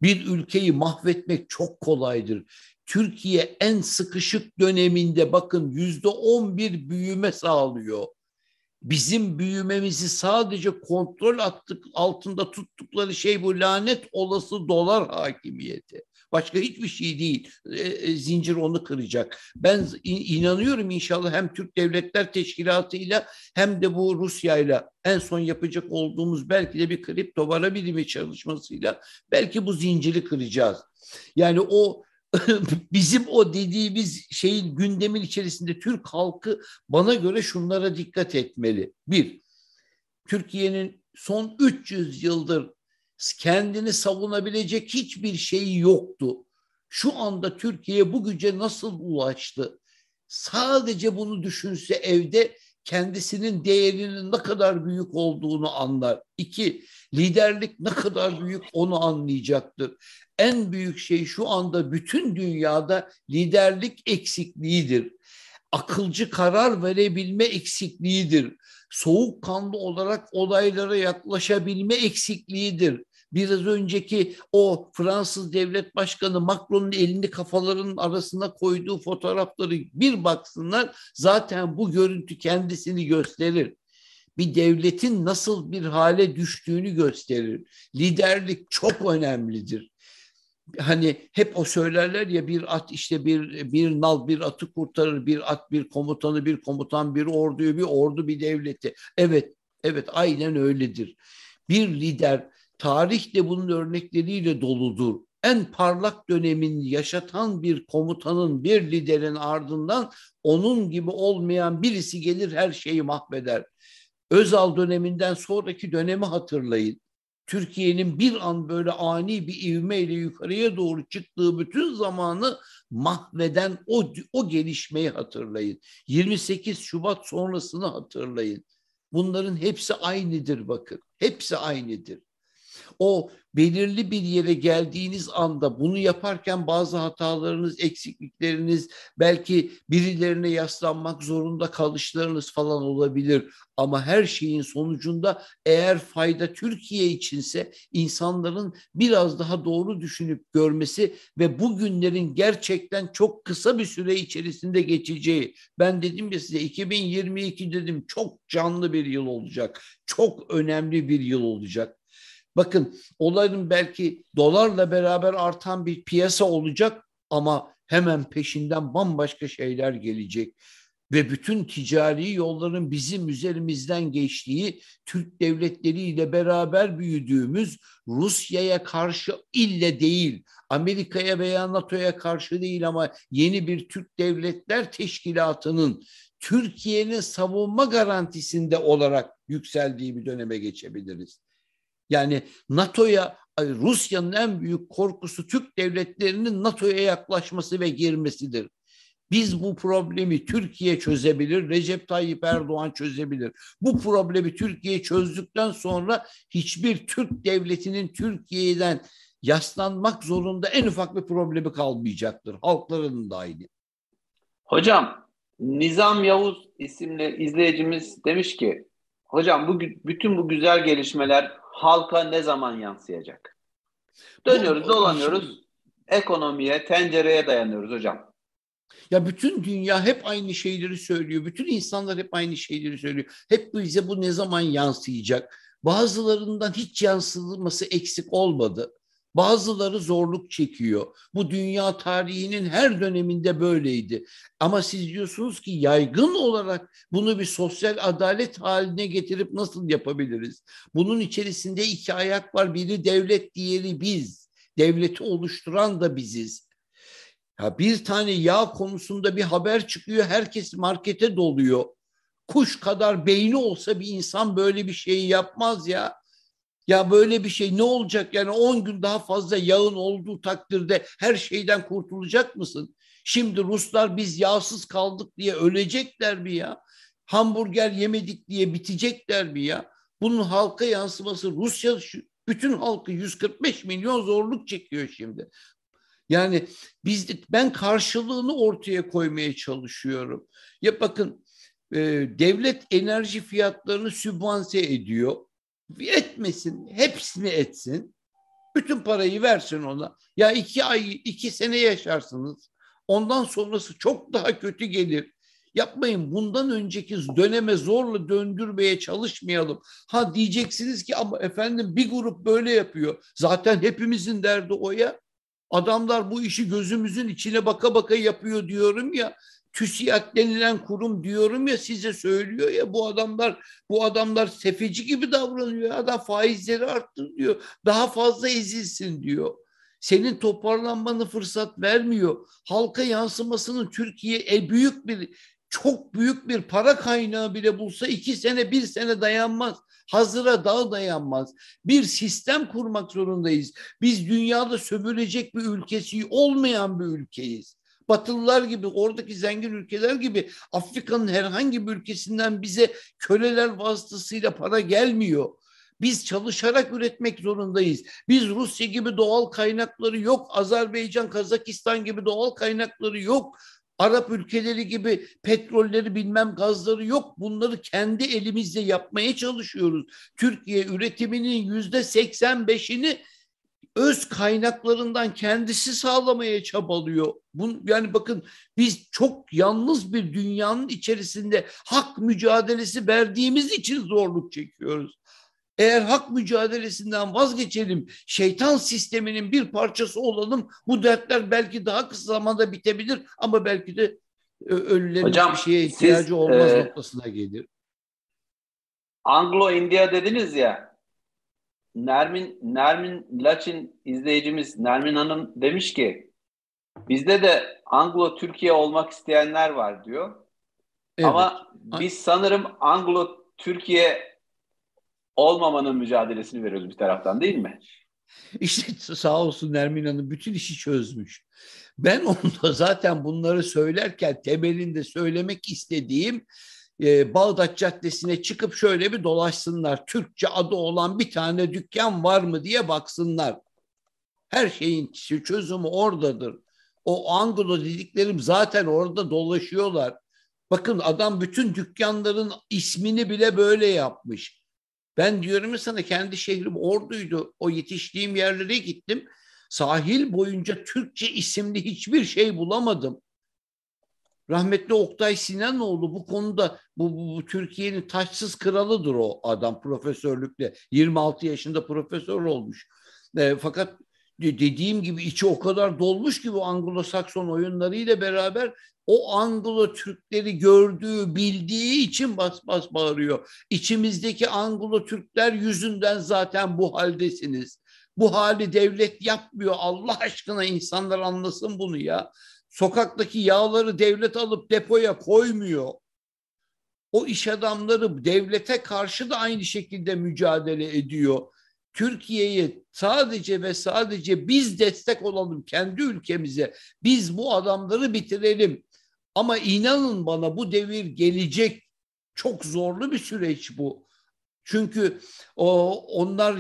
Bir ülkeyi mahvetmek çok kolaydır. Türkiye en sıkışık döneminde bakın yüzde on bir büyüme sağlıyor bizim büyümemizi sadece kontrol attık, altında tuttukları şey bu lanet olası dolar hakimiyeti. Başka hiçbir şey değil. E, e, zincir onu kıracak. Ben inanıyorum inşallah hem Türk Devletler Teşkilatı ile hem de bu Rusya ile en son yapacak olduğumuz belki de bir kripto para bilimi çalışmasıyla belki bu zinciri kıracağız. Yani o bizim o dediğimiz şeyin gündemin içerisinde Türk halkı bana göre şunlara dikkat etmeli. Bir, Türkiye'nin son 300 yıldır kendini savunabilecek hiçbir şeyi yoktu. Şu anda Türkiye bu güce nasıl ulaştı? Sadece bunu düşünse evde kendisinin değerinin ne kadar büyük olduğunu anlar. İki, liderlik ne kadar büyük onu anlayacaktır. En büyük şey şu anda bütün dünyada liderlik eksikliğidir. Akılcı karar verebilme eksikliğidir. Soğukkanlı olarak olaylara yaklaşabilme eksikliğidir. biraz önceki o Fransız devlet başkanı Macron'un elini kafalarının arasına koyduğu fotoğrafları bir baksınlar zaten bu görüntü kendisini gösterir bir devletin nasıl bir hale düştüğünü gösterir. Liderlik çok önemlidir. Hani hep o söylerler ya bir at işte bir bir nal bir atı kurtarır, bir at bir komutanı, bir komutan bir orduyu, bir ordu bir devleti. Evet, evet aynen öyledir. Bir lider tarih de bunun örnekleriyle doludur. En parlak dönemin yaşatan bir komutanın, bir liderin ardından onun gibi olmayan birisi gelir her şeyi mahveder. Özal döneminden sonraki dönemi hatırlayın. Türkiye'nin bir an böyle ani bir ivmeyle yukarıya doğru çıktığı bütün zamanı mahveden o, o gelişmeyi hatırlayın. 28 Şubat sonrasını hatırlayın. Bunların hepsi aynıdır bakın. Hepsi aynıdır. O belirli bir yere geldiğiniz anda bunu yaparken bazı hatalarınız, eksiklikleriniz, belki birilerine yaslanmak zorunda kalışlarınız falan olabilir. Ama her şeyin sonucunda eğer fayda Türkiye içinse insanların biraz daha doğru düşünüp görmesi ve bugünlerin gerçekten çok kısa bir süre içerisinde geçeceği. Ben dedim ya size 2022 dedim çok canlı bir yıl olacak. Çok önemli bir yıl olacak. Bakın olayın belki dolarla beraber artan bir piyasa olacak ama hemen peşinden bambaşka şeyler gelecek. Ve bütün ticari yolların bizim üzerimizden geçtiği, Türk devletleriyle beraber büyüdüğümüz Rusya'ya karşı ille değil, Amerika'ya veya NATO'ya karşı değil ama yeni bir Türk Devletler Teşkilatı'nın Türkiye'nin savunma garantisinde olarak yükseldiği bir döneme geçebiliriz. Yani NATO'ya Rusya'nın en büyük korkusu Türk devletlerinin NATO'ya yaklaşması ve girmesidir. Biz bu problemi Türkiye çözebilir, Recep Tayyip Erdoğan çözebilir. Bu problemi Türkiye çözdükten sonra hiçbir Türk devletinin Türkiye'den yaslanmak zorunda en ufak bir problemi kalmayacaktır. Halklarının da aynı. Hocam, Nizam Yavuz isimli izleyicimiz demiş ki, hocam bu bütün bu güzel gelişmeler halka ne zaman yansıyacak? Dönüyoruz, dolanıyoruz. Ekonomiye, tencereye dayanıyoruz hocam. Ya bütün dünya hep aynı şeyleri söylüyor. Bütün insanlar hep aynı şeyleri söylüyor. Hep bize bu ne zaman yansıyacak? Bazılarından hiç yansıması eksik olmadı. Bazıları zorluk çekiyor. Bu dünya tarihinin her döneminde böyleydi. Ama siz diyorsunuz ki yaygın olarak bunu bir sosyal adalet haline getirip nasıl yapabiliriz? Bunun içerisinde iki ayak var. Biri devlet, diğeri biz. Devleti oluşturan da biziz. Ya bir tane yağ konusunda bir haber çıkıyor, herkes markete doluyor. Kuş kadar beyni olsa bir insan böyle bir şeyi yapmaz ya. Ya böyle bir şey ne olacak yani 10 gün daha fazla yağın olduğu takdirde her şeyden kurtulacak mısın? Şimdi Ruslar biz yağsız kaldık diye ölecekler mi ya? Hamburger yemedik diye bitecekler mi ya? Bunun halka yansıması Rusya bütün halkı 145 milyon zorluk çekiyor şimdi. Yani biz ben karşılığını ortaya koymaya çalışıyorum. Ya bakın e, devlet enerji fiyatlarını sübvanse ediyor etmesin, hepsini etsin. Bütün parayı versin ona. Ya iki ay, iki sene yaşarsınız. Ondan sonrası çok daha kötü gelir. Yapmayın bundan önceki döneme zorla döndürmeye çalışmayalım. Ha diyeceksiniz ki ama efendim bir grup böyle yapıyor. Zaten hepimizin derdi o ya. Adamlar bu işi gözümüzün içine baka baka yapıyor diyorum ya. TÜSİAD denilen kurum diyorum ya size söylüyor ya bu adamlar bu adamlar sefeci gibi davranıyor. Adam faizleri arttır diyor. Daha fazla ezilsin diyor. Senin toparlanmanı fırsat vermiyor. Halka yansımasının Türkiye e, büyük bir çok büyük bir para kaynağı bile bulsa iki sene bir sene dayanmaz. Hazıra daha dayanmaz. Bir sistem kurmak zorundayız. Biz dünyada sömürecek bir ülkesi olmayan bir ülkeyiz. Batılılar gibi, oradaki zengin ülkeler gibi Afrika'nın herhangi bir ülkesinden bize köleler vasıtasıyla para gelmiyor. Biz çalışarak üretmek zorundayız. Biz Rusya gibi doğal kaynakları yok, Azerbaycan, Kazakistan gibi doğal kaynakları yok. Arap ülkeleri gibi petrolleri bilmem gazları yok. Bunları kendi elimizle yapmaya çalışıyoruz. Türkiye üretiminin yüzde 85'ini öz kaynaklarından kendisi sağlamaya çabalıyor. Bun, yani bakın biz çok yalnız bir dünyanın içerisinde hak mücadelesi verdiğimiz için zorluk çekiyoruz. Eğer hak mücadelesinden vazgeçelim, şeytan sisteminin bir parçası olalım, bu dertler belki daha kısa zamanda bitebilir ama belki de ölülerin Hocam, bir şeye ihtiyacı siz, olmaz e, noktasına gelir. Anglo-India dediniz ya, Nermin, Nermin Laçin izleyicimiz Nermin Hanım demiş ki, bizde de Anglo-Türkiye olmak isteyenler var diyor. Evet. Ama biz sanırım Anglo-Türkiye olmamanın mücadelesini veriyoruz bir taraftan değil mi? İşte sağ olsun Nermin Hanım bütün işi çözmüş. Ben onda zaten bunları söylerken temelinde söylemek istediğim e, Bağdat Caddesi'ne çıkıp şöyle bir dolaşsınlar. Türkçe adı olan bir tane dükkan var mı diye baksınlar. Her şeyin çözümü oradadır. O Anglo dediklerim zaten orada dolaşıyorlar. Bakın adam bütün dükkanların ismini bile böyle yapmış. Ben diyorum ya sana kendi şehrim Ordu'ydu. O yetiştiğim yerlere gittim. Sahil boyunca Türkçe isimli hiçbir şey bulamadım. Rahmetli Oktay Sinanoğlu bu konuda bu, bu, bu Türkiye'nin taşsız kralıdır o adam profesörlükle. 26 yaşında profesör olmuş. E, fakat dediğim gibi içi o kadar dolmuş ki bu Anglo-Sakson oyunlarıyla beraber o Anglo Türkleri gördüğü, bildiği için bas bas bağırıyor. İçimizdeki Anglo Türkler yüzünden zaten bu haldesiniz. Bu hali devlet yapmıyor. Allah aşkına insanlar anlasın bunu ya. Sokaktaki yağları devlet alıp depoya koymuyor. O iş adamları devlete karşı da aynı şekilde mücadele ediyor. Türkiye'ye sadece ve sadece biz destek olalım kendi ülkemize. Biz bu adamları bitirelim. Ama inanın bana bu devir gelecek. Çok zorlu bir süreç bu. Çünkü o onlar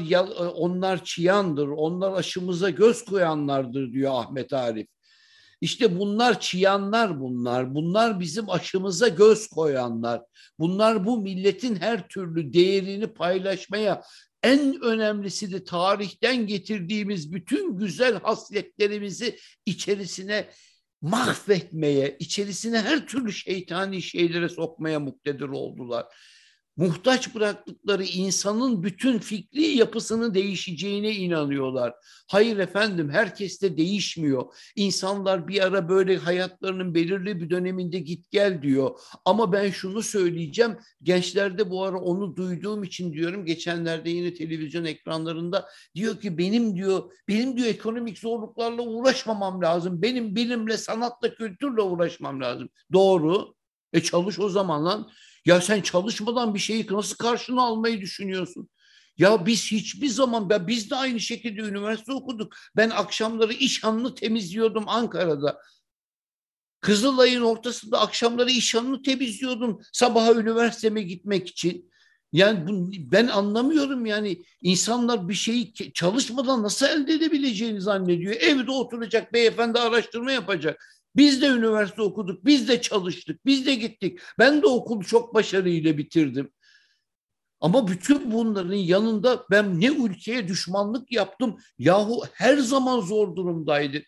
onlar çiyandır, onlar aşımıza göz koyanlardır diyor Ahmet Arif. İşte bunlar çiyanlar bunlar. Bunlar bizim aşımıza göz koyanlar. Bunlar bu milletin her türlü değerini paylaşmaya en önemlisi de tarihten getirdiğimiz bütün güzel hasletlerimizi içerisine mahvetmeye, içerisine her türlü şeytani şeylere sokmaya muktedir oldular muhtaç bıraktıkları insanın bütün fikri yapısının değişeceğine inanıyorlar. Hayır efendim herkes de değişmiyor. İnsanlar bir ara böyle hayatlarının belirli bir döneminde git gel diyor. Ama ben şunu söyleyeceğim. Gençlerde bu ara onu duyduğum için diyorum. Geçenlerde yine televizyon ekranlarında diyor ki benim diyor benim diyor ekonomik zorluklarla uğraşmamam lazım. Benim bilimle, sanatla, kültürle uğraşmam lazım. Doğru. E çalış o zaman lan. Ya sen çalışmadan bir şeyi nasıl karşına almayı düşünüyorsun? Ya biz hiçbir zaman, ya biz de aynı şekilde üniversite okuduk. Ben akşamları İşhanlı temizliyordum Ankara'da. Kızılay'ın ortasında akşamları İşhanlı temizliyordum sabaha üniversiteme gitmek için. Yani bu, ben anlamıyorum yani insanlar bir şeyi çalışmadan nasıl elde edebileceğini zannediyor. Evde oturacak beyefendi araştırma yapacak. Biz de üniversite okuduk, biz de çalıştık, biz de gittik. Ben de okulu çok başarıyla bitirdim. Ama bütün bunların yanında ben ne ülkeye düşmanlık yaptım. Yahu her zaman zor durumdaydı.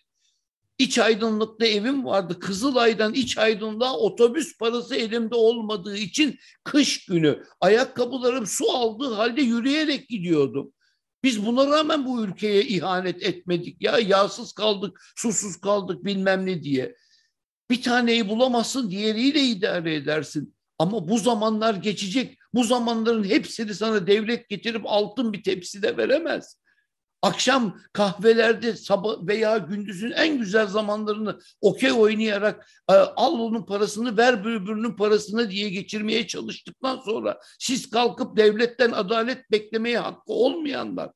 İç aydınlıkta evim vardı. Kızılay'dan iç aydınlığa otobüs parası elimde olmadığı için kış günü ayakkabılarım su aldığı halde yürüyerek gidiyordum. Biz buna rağmen bu ülkeye ihanet etmedik ya. Yağsız kaldık, susuz kaldık bilmem ne diye. Bir taneyi bulamazsın, diğeriyle idare edersin. Ama bu zamanlar geçecek. Bu zamanların hepsini sana devlet getirip altın bir tepside veremez. Akşam kahvelerde sabah veya gündüzün en güzel zamanlarını okey oynayarak e, al onun parasını ver bülbülünün parasını diye geçirmeye çalıştıktan sonra siz kalkıp devletten adalet beklemeye hakkı olmayanlar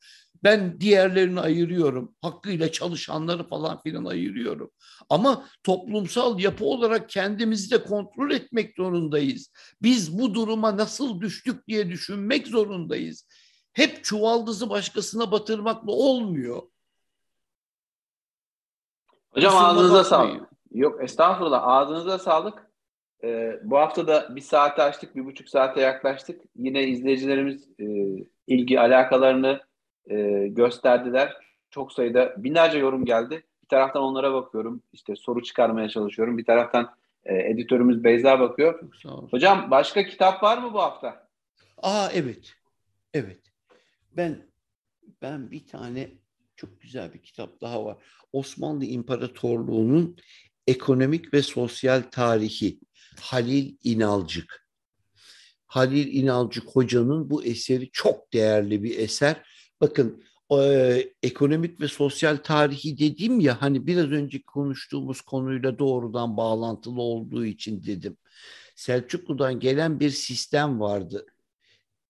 ben diğerlerini ayırıyorum. Hakkıyla çalışanları falan filan ayırıyorum. Ama toplumsal yapı olarak kendimizi de kontrol etmek zorundayız. Biz bu duruma nasıl düştük diye düşünmek zorundayız hep çuvaldızı başkasına batırmakla olmuyor. Hocam Kusuruma ağzınıza sağlık. Yok estağfurullah ağzınıza sağlık. Ee, bu hafta da bir saate açtık, bir buçuk saate yaklaştık. Yine izleyicilerimiz e, ilgi alakalarını e, gösterdiler. Çok sayıda binlerce yorum geldi. Bir taraftan onlara bakıyorum. İşte soru çıkarmaya çalışıyorum. Bir taraftan e, editörümüz Beyza bakıyor. Hocam başka kitap var mı bu hafta? Aa evet. Evet. Ben ben bir tane çok güzel bir kitap daha var. Osmanlı İmparatorluğu'nun ekonomik ve sosyal tarihi Halil İnalcık. Halil İnalcık hocanın bu eseri çok değerli bir eser. Bakın e, ekonomik ve sosyal tarihi dediğim ya hani biraz önce konuştuğumuz konuyla doğrudan bağlantılı olduğu için dedim. Selçuklu'dan gelen bir sistem vardı.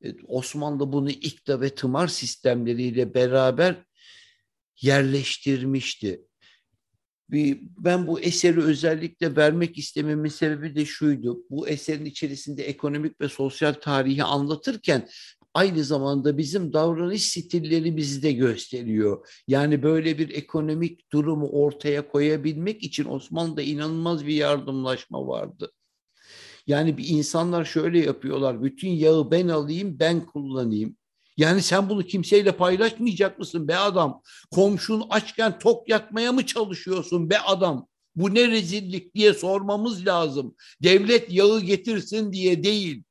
E, Osmanlı bunu ikta ve tımar sistemleriyle beraber yerleştirmişti. Ben bu eseri özellikle vermek istememin sebebi de şuydu. Bu eserin içerisinde ekonomik ve sosyal tarihi anlatırken aynı zamanda bizim davranış stillerimizi de gösteriyor. Yani böyle bir ekonomik durumu ortaya koyabilmek için Osmanlı'da inanılmaz bir yardımlaşma vardı. Yani bir insanlar şöyle yapıyorlar. Bütün yağı ben alayım, ben kullanayım. Yani sen bunu kimseyle paylaşmayacak mısın be adam? Komşun açken tok yakmaya mı çalışıyorsun be adam? Bu ne rezillik diye sormamız lazım. Devlet yağı getirsin diye değil.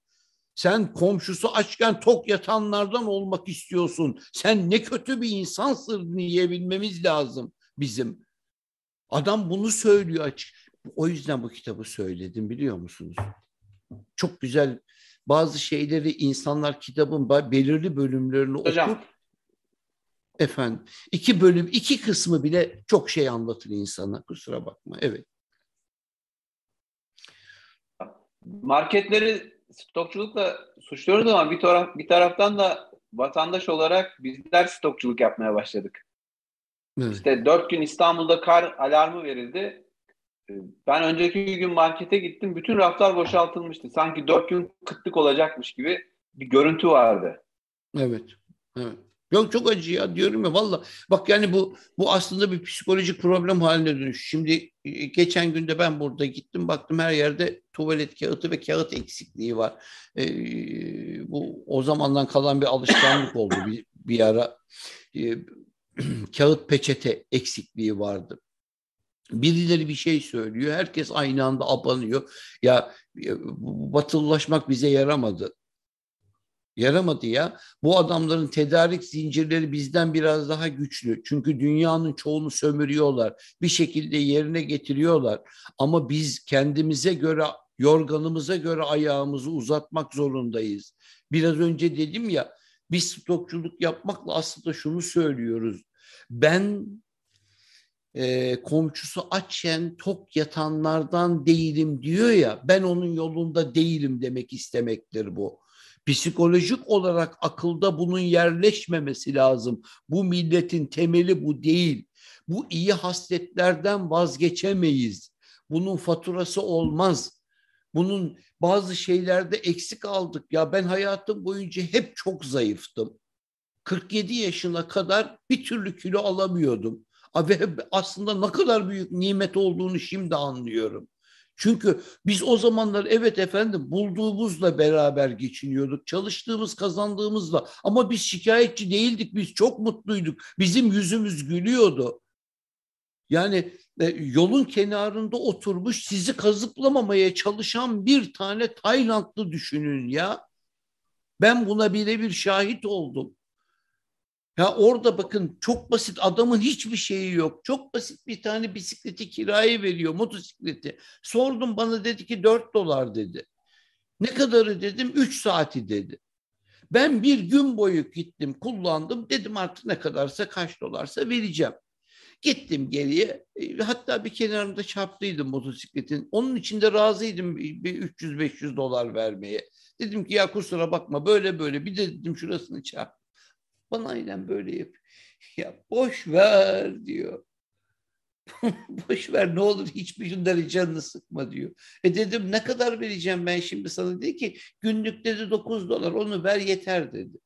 Sen komşusu açken tok yatanlardan olmak istiyorsun. Sen ne kötü bir insansın diyebilmemiz lazım bizim. Adam bunu söylüyor açık. O yüzden bu kitabı söyledim biliyor musunuz? Çok güzel bazı şeyleri insanlar kitabın belirli bölümlerini Hocam. okur. Efendim iki bölüm iki kısmı bile çok şey anlatır insana kusura bakma evet. Marketleri stokçulukla suçluyoruz ama bir, taraf, bir taraftan da vatandaş olarak bizler stokçuluk yapmaya başladık. Evet. İşte dört gün İstanbul'da kar alarmı verildi. Ben önceki gün markete gittim. Bütün raflar boşaltılmıştı. Sanki dört gün kıtlık olacakmış gibi bir görüntü vardı. Evet. Evet. Yok çok acı ya diyorum ya valla. Bak yani bu bu aslında bir psikolojik problem haline dönüş. Şimdi e, geçen günde ben burada gittim baktım her yerde tuvalet kağıdı ve kağıt eksikliği var. Ee, bu o zamandan kalan bir alışkanlık oldu bir, bir ara. Ee, kağıt peçete eksikliği vardı. Birileri bir şey söylüyor. Herkes aynı anda abanıyor. Ya batılılaşmak bize yaramadı. Yaramadı ya. Bu adamların tedarik zincirleri bizden biraz daha güçlü. Çünkü dünyanın çoğunu sömürüyorlar. Bir şekilde yerine getiriyorlar. Ama biz kendimize göre, yorganımıza göre ayağımızı uzatmak zorundayız. Biraz önce dedim ya, biz stokçuluk yapmakla aslında şunu söylüyoruz. Ben e, komşusu açen tok yatanlardan değilim diyor ya ben onun yolunda değilim demek istemektir bu. Psikolojik olarak akılda bunun yerleşmemesi lazım. Bu milletin temeli bu değil. Bu iyi hasletlerden vazgeçemeyiz. Bunun faturası olmaz. Bunun bazı şeylerde eksik aldık. Ya ben hayatım boyunca hep çok zayıftım. 47 yaşına kadar bir türlü kilo alamıyordum. Aslında ne kadar büyük nimet olduğunu şimdi anlıyorum. Çünkü biz o zamanlar evet efendim bulduğumuzla beraber geçiniyorduk. Çalıştığımız kazandığımızla ama biz şikayetçi değildik. Biz çok mutluyduk. Bizim yüzümüz gülüyordu. Yani e, yolun kenarında oturmuş sizi kazıklamamaya çalışan bir tane Taylandlı düşünün ya. Ben buna birebir şahit oldum. Ya orada bakın çok basit adamın hiçbir şeyi yok. Çok basit bir tane bisikleti kiraya veriyor motosikleti. Sordum bana dedi ki 4 dolar dedi. Ne kadarı dedim 3 saati dedi. Ben bir gün boyu gittim kullandım dedim artık ne kadarsa kaç dolarsa vereceğim. Gittim geriye e, hatta bir kenarında çarptıydım motosikletin. Onun için de razıydım bir 300-500 dolar vermeye. Dedim ki ya kusura bakma böyle böyle bir de dedim şurasını çarp. Bana aynen böyle yapıyor. Ya boş ver diyor. boş ver ne olur hiçbir günleri canını sıkma diyor. E dedim ne kadar vereceğim ben şimdi sana dedi ki günlük dedi 9 dolar onu ver yeter dedi.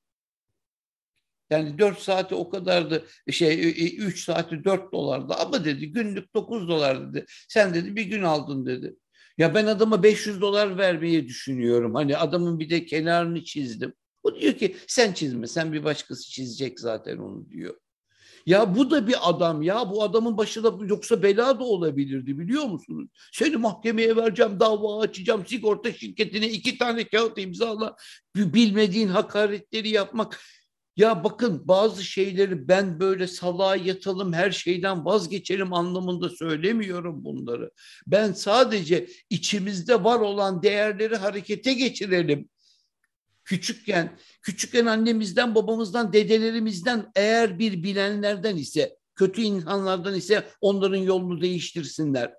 Yani 4 saati o kadardı şey 3 saati 4 dolardı ama dedi günlük 9 dolar dedi. Sen dedi bir gün aldın dedi. Ya ben adama 500 dolar vermeyi düşünüyorum. Hani adamın bir de kenarını çizdim. O diyor ki sen çizme sen bir başkası çizecek zaten onu diyor. Ya bu da bir adam ya bu adamın başında yoksa bela da olabilirdi biliyor musunuz? Seni mahkemeye vereceğim dava açacağım sigorta şirketine iki tane kağıt imzala bilmediğin hakaretleri yapmak. Ya bakın bazı şeyleri ben böyle salağa yatalım her şeyden vazgeçelim anlamında söylemiyorum bunları. Ben sadece içimizde var olan değerleri harekete geçirelim küçükken, küçükken annemizden, babamızdan, dedelerimizden eğer bir bilenlerden ise, kötü insanlardan ise onların yolunu değiştirsinler.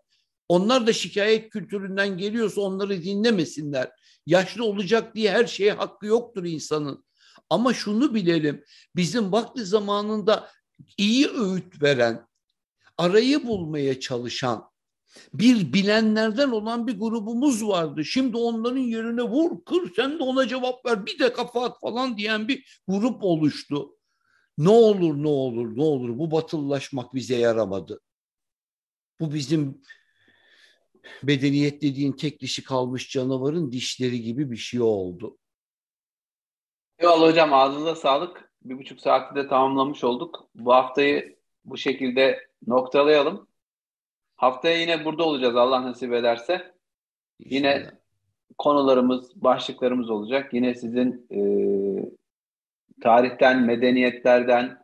Onlar da şikayet kültüründen geliyorsa onları dinlemesinler. Yaşlı olacak diye her şeye hakkı yoktur insanın. Ama şunu bilelim, bizim vakti zamanında iyi öğüt veren, arayı bulmaya çalışan, bir bilenlerden olan bir grubumuz vardı. Şimdi onların yerine vur, kır, sen de ona cevap ver, bir de kafa at falan diyen bir grup oluştu. Ne olur, ne olur, ne olur bu batılılaşmak bize yaramadı. Bu bizim bedeniyet dediğin tek dişi kalmış canavarın dişleri gibi bir şey oldu. Eyvallah hocam ağzınıza sağlık. Bir buçuk saati de tamamlamış olduk. Bu haftayı bu şekilde noktalayalım. Haftaya yine burada olacağız Allah nasip ederse. İnşallah. Yine konularımız, başlıklarımız olacak. Yine sizin e, tarihten, medeniyetlerden,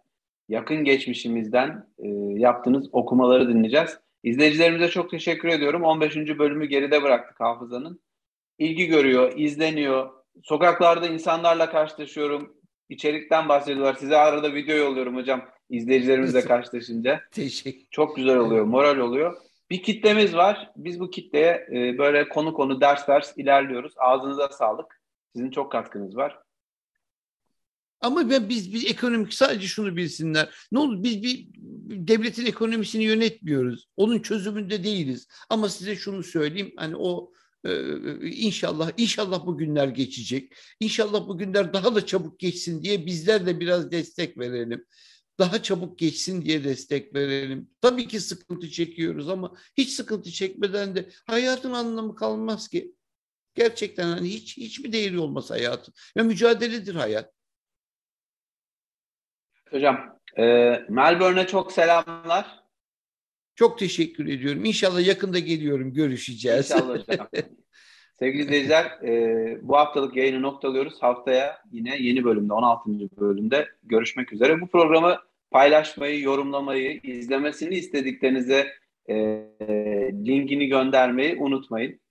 yakın geçmişimizden e, yaptığınız okumaları dinleyeceğiz. İzleyicilerimize çok teşekkür ediyorum. 15. bölümü geride bıraktık hafızanın. İlgi görüyor, izleniyor. Sokaklarda insanlarla karşılaşıyorum. İçerikten bahsediyorlar. Size arada video yolluyorum hocam izleyicilerimizle karşılaşınca. Teşekkür. Çok güzel oluyor, moral oluyor. Bir kitlemiz var. Biz bu kitleye e, böyle konu konu ders ders ilerliyoruz. Ağzınıza sağlık. Sizin çok katkınız var. Ama ben biz bir ekonomik sadece şunu bilsinler. Ne olur biz bir devletin ekonomisini yönetmiyoruz. Onun çözümünde değiliz. Ama size şunu söyleyeyim. Hani o e, inşallah inşallah bu günler geçecek. İnşallah bu günler daha da çabuk geçsin diye bizler de biraz destek verelim daha çabuk geçsin diye destek verelim. Tabii ki sıkıntı çekiyoruz ama hiç sıkıntı çekmeden de hayatın anlamı kalmaz ki. Gerçekten hani hiç hiçbir değeri olmaz hayatın. Ya mücadeledir hayat. Hocam, e, Melbourne'e çok selamlar. Çok teşekkür ediyorum. İnşallah yakında geliyorum, görüşeceğiz. İnşallah hocam. Sevgili izleyiciler, e, bu haftalık yayını noktalıyoruz. Haftaya yine yeni bölümde, 16. bölümde görüşmek üzere. Bu programı paylaşmayı, yorumlamayı, izlemesini istediklerinize e, linkini göndermeyi unutmayın.